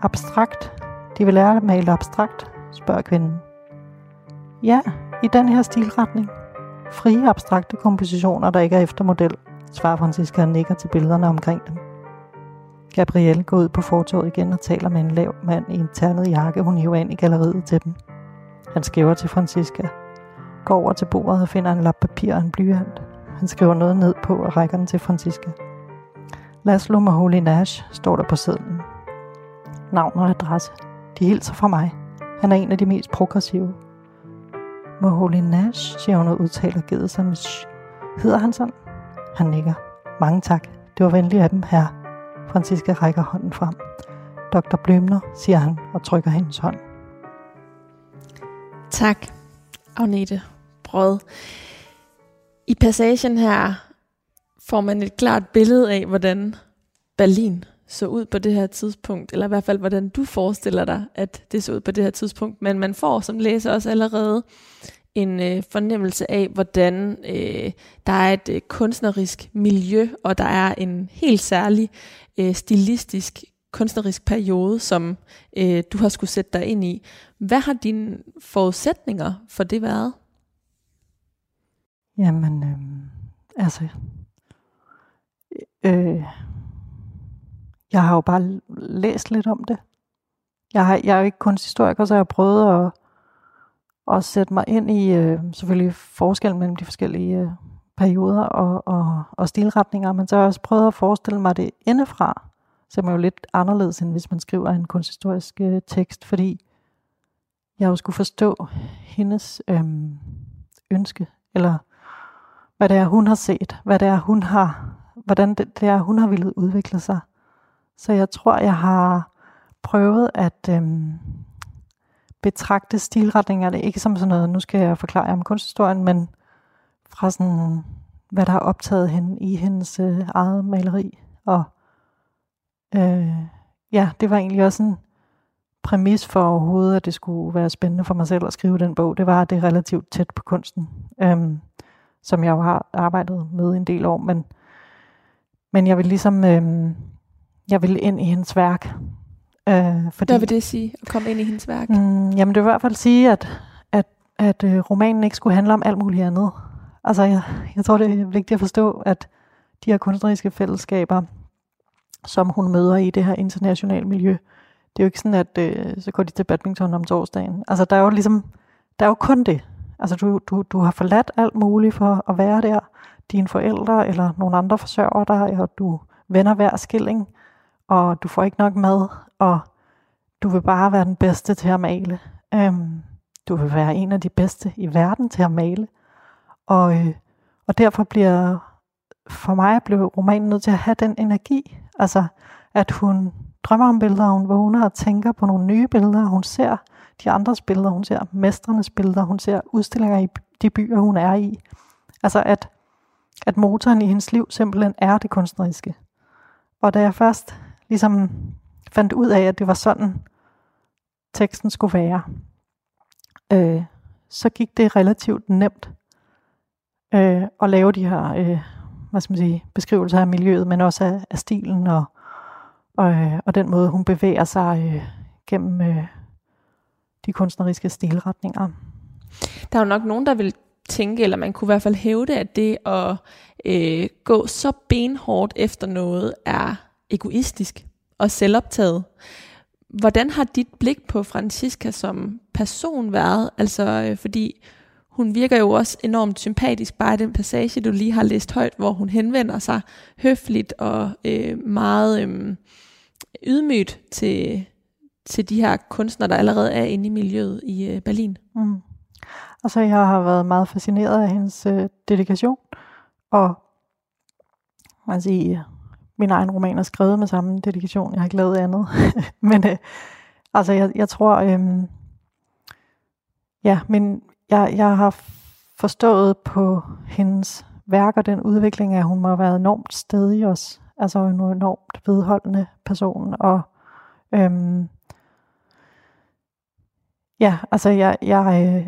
Abstrakt. De vil lære at male abstrakt, spørger kvinden. Ja, i den her stilretning. Frie abstrakte kompositioner, der ikke er efter model, svarer Francisca og nikker til billederne omkring dem. Gabrielle går ud på fortovet igen og taler med en lav mand i en ternet jakke, hun hiver ind i galleriet til dem. Han skæver til Francisca, går over til bordet og finder en lap papir og en blyant. Han skriver noget ned på og rækker den til Francisca. Laszlo Maholi Nash står der på sedlen. Navn og adresse. De hilser fra mig. Han er en af de mest progressive. Maholi Nash, siger hun og udtaler givet sig med sh. Hedder han sådan? Han nikker. Mange tak. Det var venligt af dem, her. Francisca rækker hånden frem. Dr. Blømner, siger han og trykker hendes hånd. Tak, Agnete Brød. I passagen her får man et klart billede af, hvordan Berlin så ud på det her tidspunkt, eller i hvert fald, hvordan du forestiller dig, at det så ud på det her tidspunkt. Men man får som læser også allerede en øh, fornemmelse af, hvordan øh, der er et øh, kunstnerisk miljø, og der er en helt særlig øh, stilistisk kunstnerisk periode, som øh, du har skulle sætte dig ind i. Hvad har dine forudsætninger for det været? Jamen, øh, altså, øh, jeg har jo bare læst lidt om det. Jeg, har, jeg er jo ikke kunsthistoriker, så jeg har prøvet at, at sætte mig ind i øh, selvfølgelig forskellen mellem de forskellige øh, perioder og, og, og stilretninger, men så har jeg også prøvet at forestille mig det indefra, som er jo lidt anderledes, end hvis man skriver en kunsthistorisk øh, tekst, fordi jeg jo skulle forstå hendes øh, ønske, eller hvad det er, hun har set, hvad det er, hun har, hvordan det, det er, hun har ville udvikle sig. Så jeg tror, jeg har prøvet at øhm, betragte stilretningerne ikke som sådan noget, nu skal jeg forklare jer om kunsthistorien, men fra sådan, hvad der har optaget hende i hendes øh, eget maleri. Og øh, ja, det var egentlig også en præmis for overhovedet, at det skulle være spændende for mig selv at skrive den bog. Det var, at det er relativt tæt på kunsten. Øhm, som jeg jo har arbejdet med en del år, men, men jeg vil ligesom, øh, jeg vil ind i hendes værk. Øh, fordi, Hvad vil det sige, at komme ind i hendes værk? Mm, jamen det vil i hvert fald sige, at, at, at øh, romanen ikke skulle handle om alt muligt andet. Altså jeg, jeg tror, det er vigtigt at forstå, at de her kunstneriske fællesskaber, som hun møder i det her internationale miljø, det er jo ikke sådan, at øh, så går de til badminton om torsdagen. Altså der er jo ligesom, der er jo kun det. Altså du, du, du har forladt alt muligt for at være der. Dine forældre eller nogle andre forsørger dig, og du vender hver skilling, og du får ikke nok mad, og du vil bare være den bedste til at male. Øhm, du vil være en af de bedste i verden til at male. Og, øh, og derfor bliver for mig blev romanen nødt til at have den energi. Altså, at hun drømmer om billeder, hun vågner og tænker på nogle nye billeder, hun ser de andres billeder, hun ser mestrenes billeder, hun ser udstillinger i de byer, hun er i. Altså at, at motoren i hendes liv simpelthen er det kunstneriske. Og da jeg først ligesom fandt ud af, at det var sådan, teksten skulle være, øh, så gik det relativt nemt øh, at lave de her øh, hvad skal man sige, beskrivelser af miljøet, men også af, af stilen og, og, øh, og den måde, hun bevæger sig øh, gennem øh, de kunstneriske stilretninger. Der er jo nok nogen, der vil tænke, eller man kunne i hvert fald hævde, at det at øh, gå så benhårdt efter noget er egoistisk og selvoptaget. Hvordan har dit blik på Francisca som person været? Altså, øh, fordi hun virker jo også enormt sympatisk, bare i den passage, du lige har læst højt, hvor hun henvender sig høfligt og øh, meget øh, ydmygt til, til de her kunstnere, der allerede er inde i miljøet i øh, Berlin. Mm. Altså, jeg har været meget fascineret af hendes øh, dedikation, og man siger, min egen roman er skrevet med samme dedikation. Jeg har ikke lavet andet. (laughs) Men øh, altså, jeg, jeg tror, øh, ja, men jeg, jeg har forstået på hendes værker den udvikling, at hun må have været enormt stedig også. Altså en enormt vedholdende person. Og øhm, ja, altså jeg, jeg, øh,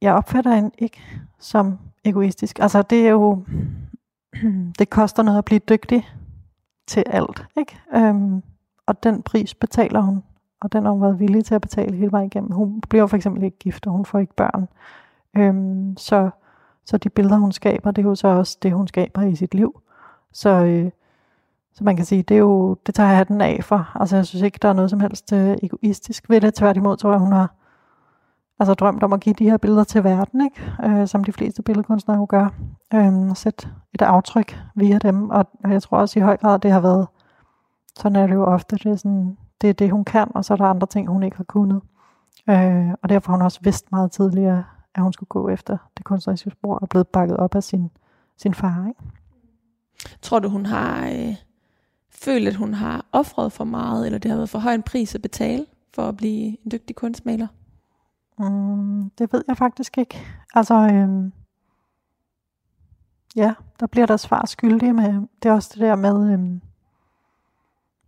jeg opfatter hende ikke som egoistisk. Altså det er jo, (clears throat) det koster noget at blive dygtig til alt, ikke? Øhm, og den pris betaler hun, og den har hun været villig til at betale hele vejen igennem. Hun bliver for eksempel ikke gift, og hun får ikke børn. Øhm, så, så de billeder, hun skaber, det er jo så også det, hun skaber i sit liv. Så, øh, så man kan sige, det, er jo, det tager jeg den af for. Altså jeg synes ikke, der er noget som helst øh, egoistisk ved det. Tværtimod tror jeg, hun har altså drømt om at give de her billeder til verden, ikke? Øh, som de fleste billedkunstnere jo gør. Øh, sætte et aftryk via dem. Og jeg tror også i høj grad, det har været, sådan er det jo ofte, det er, sådan, det, er det, hun kan, og så er der andre ting, hun ikke har kunnet. Øh, og derfor har hun også vidst meget tidligere, at hun skulle gå efter det kunstneriske spor, og blevet bakket op af sin, sin far. Ikke? Tror du, hun har øh, følt, at hun har offret for meget, eller det har været for høj en pris at betale for at blive en dygtig kunstmaler? Mm, det ved jeg faktisk ikke. Altså, øhm, ja, der bliver der svar skyldig med, det er også det der med, øhm,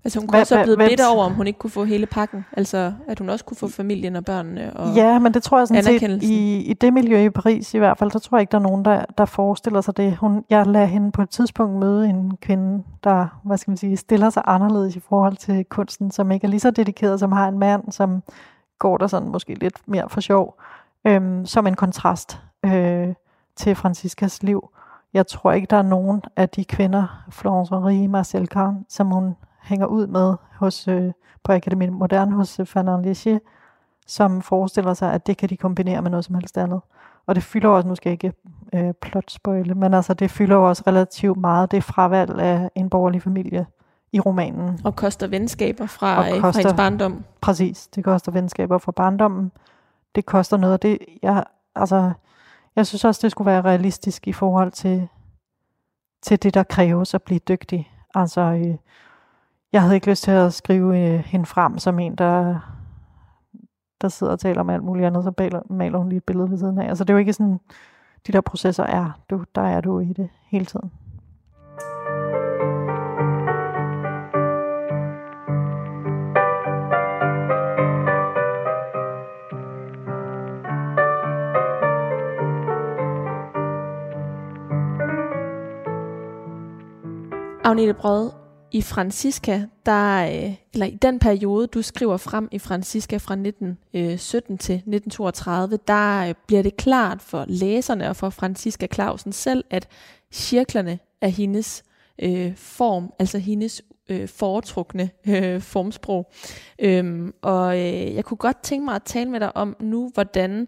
Altså hun kunne også have blevet bitter over, om hun ikke kunne få hele pakken. Altså at hun også kunne få familien og børnene og Ja, men det tror jeg sådan set, i, i det miljø i Paris i hvert fald, der tror jeg ikke, der er nogen, der, der forestiller sig det. Hun, jeg lader hende på et tidspunkt møde en kvinde, der hvad skal man sige, stiller sig anderledes i forhold til kunsten, som ikke er lige så dedikeret, som har en mand, som går der sådan måske lidt mere for sjov, øhm, som en kontrast øh, til Franciscas liv. Jeg tror ikke, der er nogen af de kvinder, Florence Henri, Marcel Kahn, som hun hænger ud med hos, øh, på Akademi Modern hos øh, Fernand Léger, som forestiller sig, at det kan de kombinere med noget som helst andet. Og det fylder også, nu skal jeg ikke øh, plotspoile, men altså det fylder også relativt meget det fravalg af en borgerlig familie i romanen. Og koster venskaber fra, og koster, fra hendes barndom. Præcis, det koster venskaber fra barndommen. Det koster noget, og det, jeg, altså, jeg synes også, det skulle være realistisk i forhold til, til det, der kræves at blive dygtig. Altså, øh, jeg havde ikke lyst til at skrive øh, hende frem som en, der, der sidder og taler om alt muligt andet, så maler, maler hun lige et billede ved siden af. Altså det er jo ikke sådan, de der processer er, du, der er du i det hele tiden. Agnete Brød, i Francisca, der, øh, eller i den periode, du skriver frem i Francisca fra 1917 øh, til 1932, der øh, bliver det klart for læserne og for Francisca Clausen selv, at cirklerne er hendes øh, form, altså hendes øh, foretrukne øh, formsprog. Øhm, og øh, jeg kunne godt tænke mig at tale med dig om nu, hvordan øh,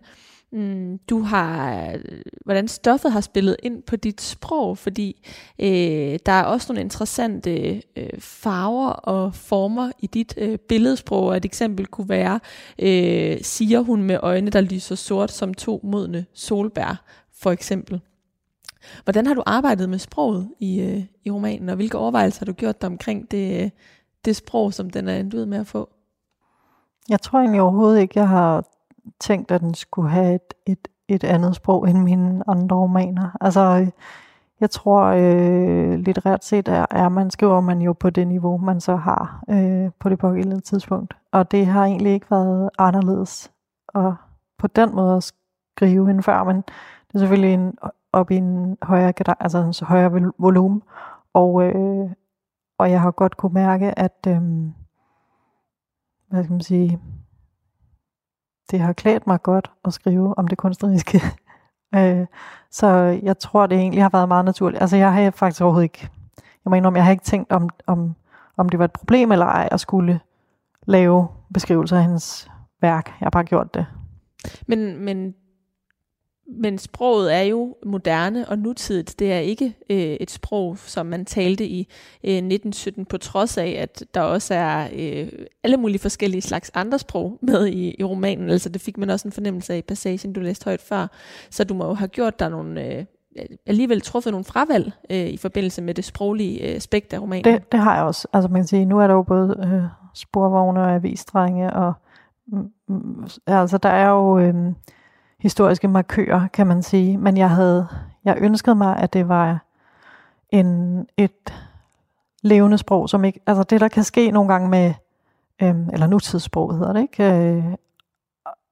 mm, du har, hvordan stoffet har spillet ind på dit sprog, fordi øh, der er også nogle interessante øh, farver og former i dit øh, billedsprog. Et eksempel kunne være, øh, siger hun med øjne, der lyser sort som to modne solbær, for eksempel. Hvordan har du arbejdet med sproget i, øh, i romanen, og hvilke overvejelser har du gjort dig omkring det, øh, det sprog, som den er endt ud med at få? Jeg tror egentlig overhovedet ikke, jeg har tænkt, at den skulle have et, et, et andet sprog end mine andre romaner. Altså, jeg tror øh, litterært set er, er man skriver man jo på det niveau, man så har øh, på det pågældende tidspunkt. Og det har egentlig ikke været anderledes og på den måde at skrive end før, men det er selvfølgelig en, op i en højere, altså en højere volumen. Og, øh, og jeg har godt kunne mærke, at øh, hvad skal man sige, det har klædt mig godt at skrive om det kunstneriske. (laughs) øh, så jeg tror, det egentlig har været meget naturligt. Altså jeg har faktisk overhovedet ikke, jeg må indrømme, jeg har ikke tænkt om, om, om det var et problem eller ej at skulle lave beskrivelser af hendes værk. Jeg har bare gjort det. Men, men men sproget er jo moderne og nutidigt. Det er ikke øh, et sprog, som man talte i øh, 1917, på trods af, at der også er øh, alle mulige forskellige slags andre sprog med i, i romanen. Altså det fik man også en fornemmelse af i passagen, du læste højt før. Så du må jo have gjort dig nogle... Øh, alligevel truffet nogle fravalg øh, i forbindelse med det sproglige øh, aspekt af romanen. Det, det har jeg også. Altså man kan sige, nu er der jo både øh, sporvogne og avisdrenge, og mm, mm altså der er jo... Øh, historiske markører, kan man sige. Men jeg havde, jeg ønskede mig, at det var en, et levende sprog, som ikke, altså det der kan ske nogle gange med, øhm, eller nutidssprog hedder det, ikke? Øh,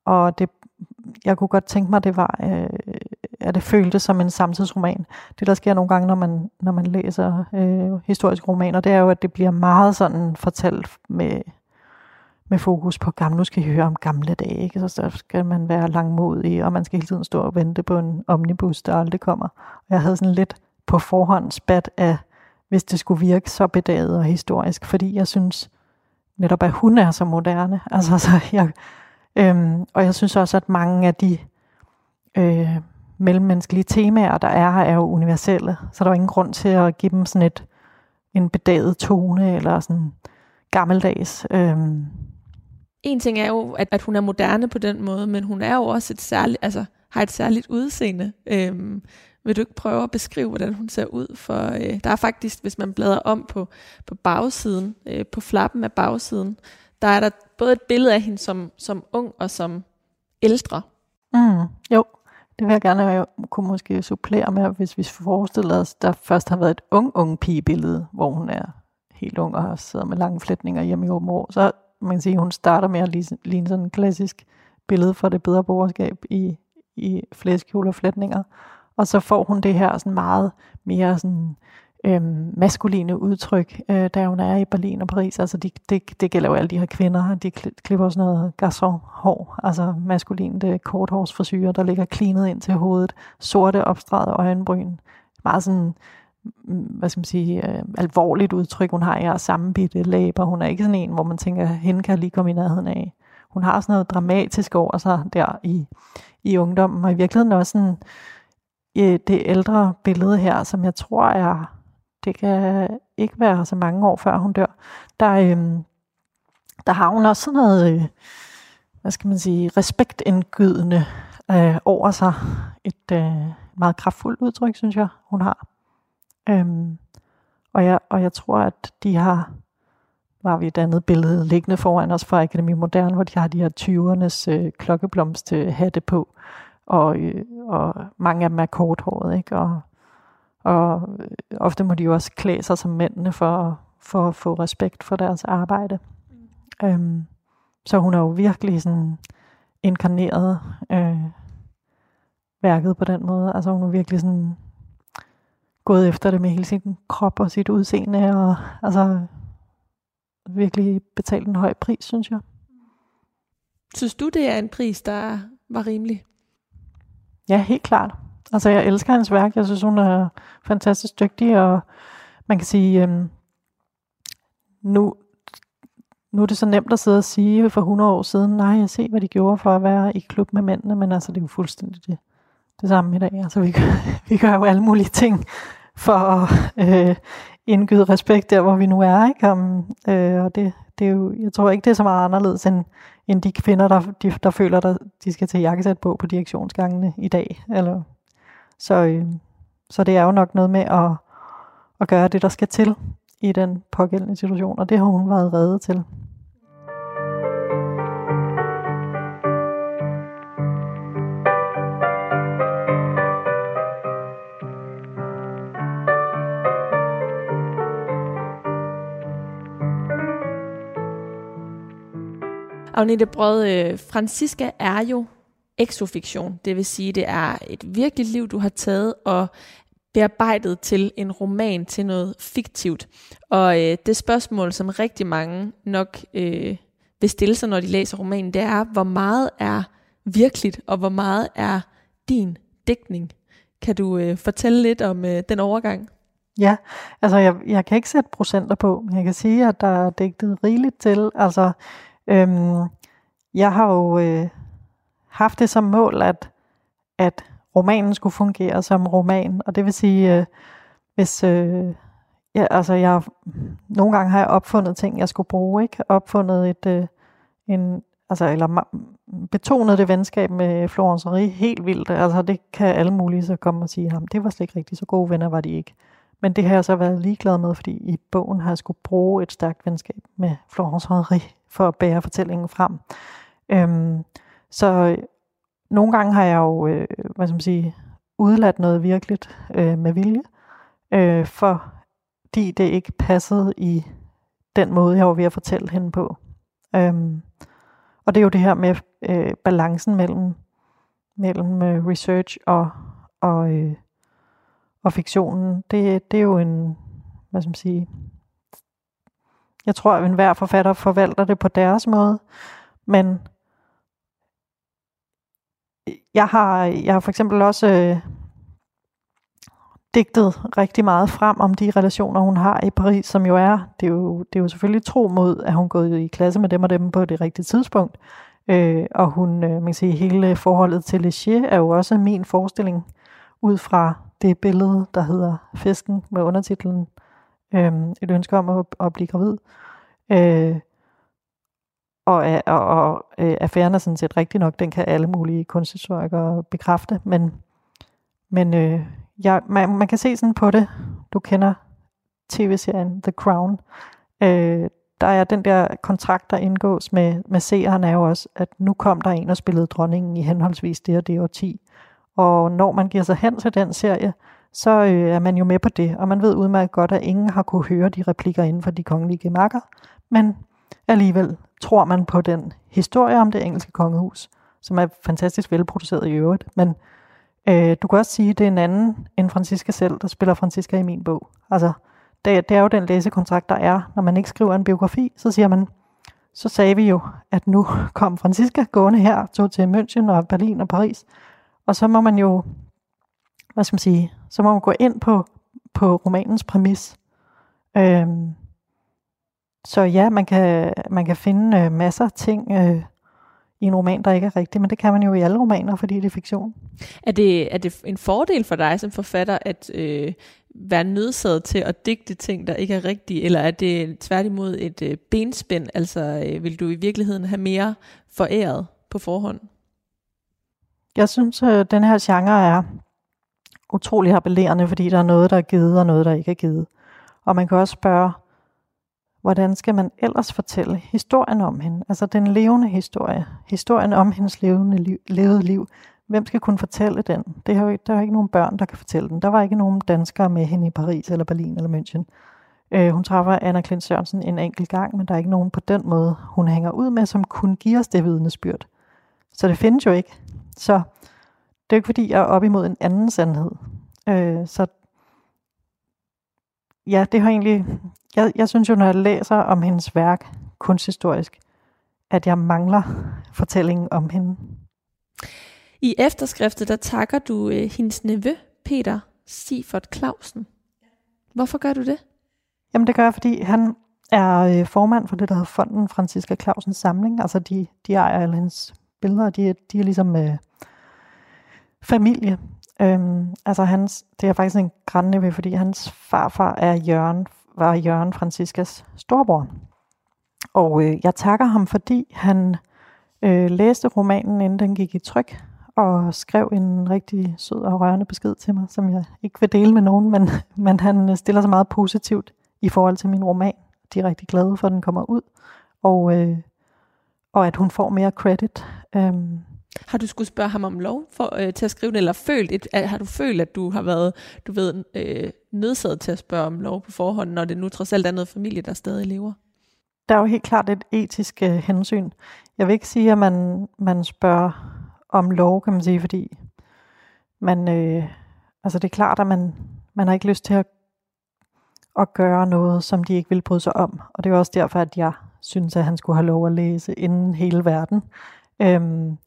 og det, jeg kunne godt tænke mig, det var, øh, at det føltes som en samtidsroman. Det der sker nogle gange, når man, når man læser øh, historiske romaner, det er jo, at det bliver meget sådan fortalt med med fokus på gamle. Nu skal I høre om gamle dage, ikke? Så, så skal man være langmodig, og man skal hele tiden stå og vente på en omnibus, der aldrig kommer. Og jeg havde sådan lidt på forhånd spat af, hvis det skulle virke så bedaget og historisk, fordi jeg synes netop, at hun er så moderne. Altså, så jeg, øhm, og jeg synes også, at mange af de øh, mellemmenneskelige temaer, der er her, er jo universelle. Så der er ingen grund til at give dem sådan et, en bedaget tone, eller sådan gammeldags. Øhm, en ting er jo, at, at hun er moderne på den måde, men hun er jo også et særligt, altså, har et særligt udseende. Øhm, vil du ikke prøve at beskrive, hvordan hun ser ud? For øh, der er faktisk, hvis man bladrer om på, på bagsiden, øh, på flappen af bagsiden, der er der både et billede af hende som, som ung og som ældre. Mm, jo, det vil jeg gerne jeg kunne måske supplere med, hvis vi forestiller os, der først har været et ung, ung pigebillede, hvor hun er helt ung og sidder med lange flætninger hjemme i åben så man kan sige, hun starter med at ligne sådan en klassisk billede for det bedre borgerskab i, i flæskjul og flætninger. Og så får hun det her sådan meget mere sådan, øhm, maskuline udtryk, øh, da hun er i Berlin og Paris. Altså de, det, det gælder jo alle de her kvinder. De klipper også noget garçon-hår, altså maskulint øh, korthårsforsyre, der ligger klinet ind til hovedet. Sorte opstregede øjenbryn. Meget sådan hvad skal man sige, øh, alvorligt udtryk. Hun har ja, sammenbitte læber. Hun er ikke sådan en, hvor man tænker, hende kan lige komme i nærheden af. Hun har sådan noget dramatisk over sig der i, i ungdommen, og i virkeligheden også sådan, øh, det ældre billede her, som jeg tror er, det kan ikke være så mange år før hun dør, der, øh, der har hun også sådan noget, øh, hvad skal man sige, respektindgydende øh, over sig. Et øh, meget kraftfuldt udtryk, synes jeg, hun har. Øhm, og, jeg, og jeg tror, at de har, var vi et andet billede liggende foran os fra Akademi Modern, hvor de har de her 20'ernes øh, klokkeblomsthatte øh, på, og, øh, og mange af dem er korthåret, ikke? Og, og øh, ofte må de jo også klæde sig som mændene for, for at få respekt for deres arbejde. Mm. Øhm, så hun er jo virkelig sådan inkarneret øh, værket på den måde. Altså hun er virkelig sådan gået efter det med hele sin krop og sit udseende, og altså virkelig betalt en høj pris, synes jeg. Synes du, det er en pris, der var rimelig? Ja, helt klart. Altså, jeg elsker hendes værk. Jeg synes, hun er fantastisk dygtig, og man kan sige, øhm, nu, nu er det så nemt at sidde og sige for 100 år siden, nej, jeg ser, hvad de gjorde for at være i klub med mændene, men altså, det er jo fuldstændig det det samme i dag. Altså, vi, gør, (laughs) vi gør jo alle mulige ting for at øh, indgyde respekt der, hvor vi nu er. Ikke? Om, øh, og det, det er jo, jeg tror ikke, det er så meget anderledes end, end de kvinder, der, de, der føler, at de skal til jakkesæt på på direktionsgangene i dag. Eller, så, øh, så det er jo nok noget med at, at gøre det, der skal til i den pågældende situation, og det har hun været reddet til. Agnete Brød, øh, Francisca er jo exofiktion. Det vil sige, det er et virkeligt liv, du har taget og bearbejdet til en roman, til noget fiktivt. Og øh, det spørgsmål, som rigtig mange nok øh, vil stille sig, når de læser romanen, det er, hvor meget er virkeligt, og hvor meget er din dækning? Kan du øh, fortælle lidt om øh, den overgang? Ja, altså jeg, jeg kan ikke sætte procenter på, men jeg kan sige, at der er dækket rigeligt til. Altså Øhm, jeg har jo øh, haft det som mål, at, at romanen skulle fungere som roman. Og det vil sige, øh, hvis... Øh, ja, altså jeg, nogle gange har jeg opfundet ting, jeg skulle bruge, ikke? Opfundet et, øh, en, altså, eller betonet det venskab med Florence Henri helt vildt. Altså det kan alle mulige så komme og sige, ham, det var slet ikke rigtigt, så gode venner var de ikke. Men det har jeg så været ligeglad med, fordi i bogen har jeg skulle bruge et stærkt venskab med Florence Henri for at bære fortællingen frem. Øhm, så nogle gange har jeg jo, øh, hvad skal man sige, udladt noget virkeligt øh, med vilje, øh, fordi det ikke passede i den måde, jeg var ved at fortælle hende på. Øhm, og det er jo det her med øh, balancen mellem, mellem øh, research og, og, øh, og fiktionen. Det, det er jo en, hvad skal man sige, jeg tror, at enhver forfatter forvalter det på deres måde, men jeg har, jeg har for eksempel også øh, digtet rigtig meget frem om de relationer, hun har i Paris, som jo er, det er jo, det er jo selvfølgelig tro mod, at hun gået i klasse med dem og dem på det rigtige tidspunkt. Øh, og hun, øh, man kan sige, hele forholdet til Léger er jo også min forestilling ud fra det billede, der hedder Fisken med undertitlen øh, Et ønske om at, at blive gravid. Øh, og, og, og øh, affæren er sådan set rigtig nok, den kan alle mulige kunsthistorikere bekræfte, men, men øh, ja, man, man kan se sådan på det, du kender tv-serien The Crown, øh, der er den der kontrakt, der indgås med, med seeren, er jo også, at nu kom der en og spillede dronningen i henholdsvis det og det og 10. Og når man giver sig hen til den serie, så øh, er man jo med på det, og man ved udmærket godt, at ingen har kunne høre de replikker inden for de kongelige gemakker, men alligevel tror man på den historie om det engelske kongehus, som er fantastisk velproduceret i øvrigt, men øh, du kan også sige, at det er en anden end Francisca selv, der spiller Francisca i min bog. Altså, det, det er jo den læsekontrakt, der er, når man ikke skriver en biografi, så siger man, så sagde vi jo, at nu kom Francisca gående her, tog til München og Berlin og Paris, og så må man jo, hvad skal man sige, så må man gå ind på, på romanens præmis. Øhm, så ja, man kan, man kan finde øh, masser af ting øh, i en roman, der ikke er rigtig, men det kan man jo i alle romaner, fordi det er fiktion. Er det, er det en fordel for dig som forfatter, at øh, være nødsaget til at digte ting, der ikke er rigtige, eller er det tværtimod et øh, benspænd, altså øh, vil du i virkeligheden have mere foræret på forhånd? Jeg synes, øh, den her genre er utrolig appellerende, fordi der er noget, der er givet, og noget, der ikke er givet. Og man kan også spørge, hvordan skal man ellers fortælle historien om hende? Altså den levende historie. Historien om hendes levende liv, levede liv. Hvem skal kunne fortælle den? Det har jo, der er ikke nogen børn, der kan fortælle den. Der var ikke nogen danskere med hende i Paris, eller Berlin, eller München. Øh, hun træffer Anna Klint Sørensen en enkelt gang, men der er ikke nogen på den måde, hun hænger ud med, som kunne give os det vidnesbyrd. Så det findes jo ikke. Så det er jo ikke, fordi jeg er op imod en anden sandhed. Øh, så ja, det har egentlig... Jeg, jeg synes jo, når jeg læser om hendes værk kunsthistorisk, at jeg mangler fortællingen om hende. I efterskriftet, der takker du øh, hendes nevø, Peter Sifert Clausen. Hvorfor gør du det? Jamen det gør jeg, fordi han er øh, formand for det, der hedder Fonden Franziska Clausens Samling. Altså de, de ejer alle hendes billeder, de, de er ligesom øh, familie. Øhm, altså hans, det er faktisk en grænne fordi hans farfar er Jørgen, var Jørgen Franciskas storbror. Og øh, jeg takker ham, fordi han øh, læste romanen, inden den gik i tryk, og skrev en rigtig sød og rørende besked til mig, som jeg ikke vil dele med nogen, men, (laughs) men han øh, stiller sig meget positivt i forhold til min roman. De er rigtig glade for, at den kommer ud, og, øh, og at hun får mere credit. Øhm, har du skulle spørge ham om lov for, øh, til at skrive den, eller følt et, har du følt, at du har været du ved, øh, nødsaget til at spørge om lov på forhånd, når det nu trods alt er noget familie, der stadig lever? Der er jo helt klart et etisk øh, hensyn. Jeg vil ikke sige, at man, man spørger om lov, kan man sige, fordi man, øh, altså det er klart, at man, man har ikke lyst til at, at gøre noget, som de ikke vil bryde sig om. Og det er også derfor, at jeg synes, at han skulle have lov at læse inden hele verden. Øhm,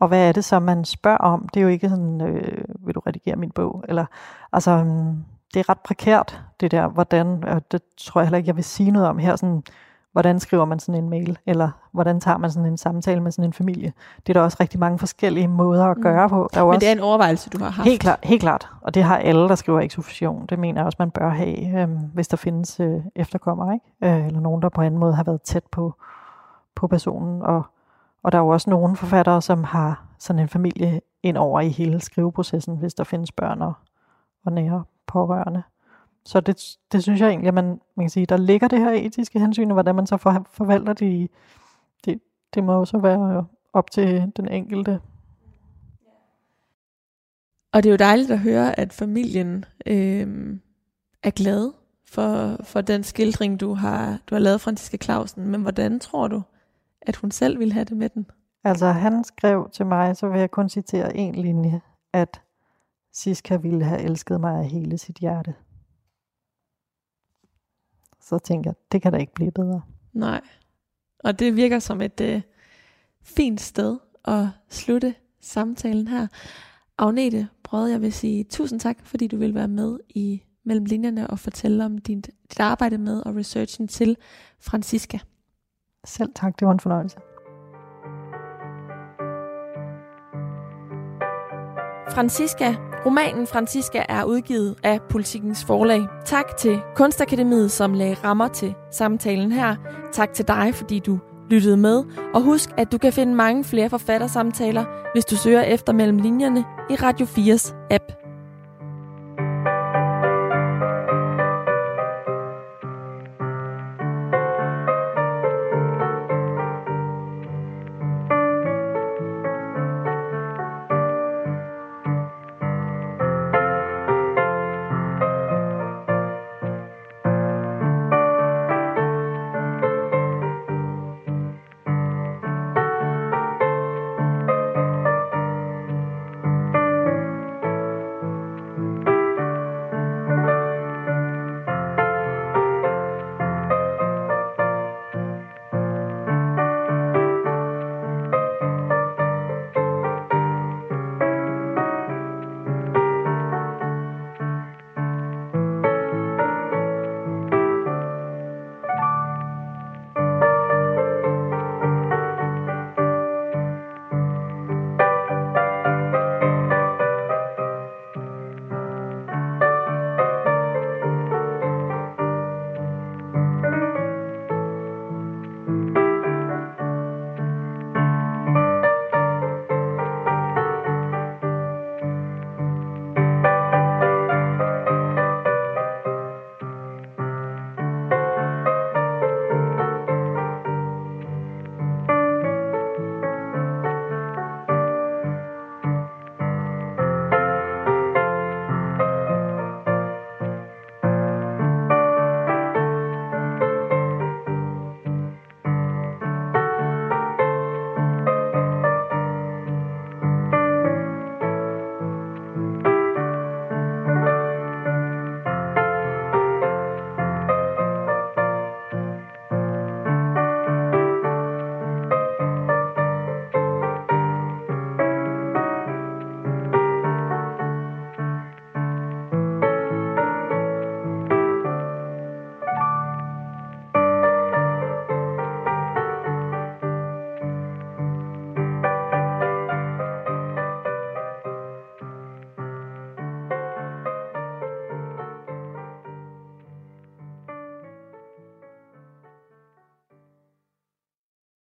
og hvad er det så, man spørger om? Det er jo ikke sådan, øh, vil du redigere min bog? Eller, altså, øhm, det er ret prekært, det der, hvordan, og det tror jeg heller ikke, jeg vil sige noget om her, sådan, hvordan skriver man sådan en mail, eller hvordan tager man sådan en samtale med sådan en familie. Det er der også rigtig mange forskellige måder at gøre mm. på. Der er Men også, det er en overvejelse, du har haft. Helt klart, helt klart. Og det har alle, der skriver eksofussion. Det mener jeg også, man bør have, øh, hvis der findes øh, efterkommere, ikke? Øh, eller nogen, der på en anden måde har været tæt på, på personen. Og, og der er jo også nogle forfattere, som har sådan en familie ind over i hele skriveprocessen, hvis der findes børn og, og nære pårørende. Så det, det synes jeg egentlig, at man, man kan sige, der ligger det her etiske hensyn, og hvordan man så for, forvalter det, det, det må også være op til den enkelte. Og det er jo dejligt at høre, at familien øh, er glad for, for den skildring, du har, du har lavet, Franziska Clausen. Men hvordan tror du, at hun selv ville have det med den? Altså, han skrev til mig, så vil jeg kun citere en linje, at Siska ville have elsket mig af hele sit hjerte så tænker jeg, det kan da ikke blive bedre. Nej. Og det virker som et øh, fint sted at slutte samtalen her. Agnete Brød, jeg vil sige tusind tak, fordi du vil være med i mellem linjerne og fortælle om din, dit arbejde med og researchen til Francisca. Selv tak, det var en fornøjelse. Francisca Romanen Francisca er udgivet af Politikens Forlag. Tak til Kunstakademiet, som lagde rammer til samtalen her. Tak til dig, fordi du lyttede med. Og husk, at du kan finde mange flere forfattersamtaler, hvis du søger efter mellem linjerne i Radio 4's app.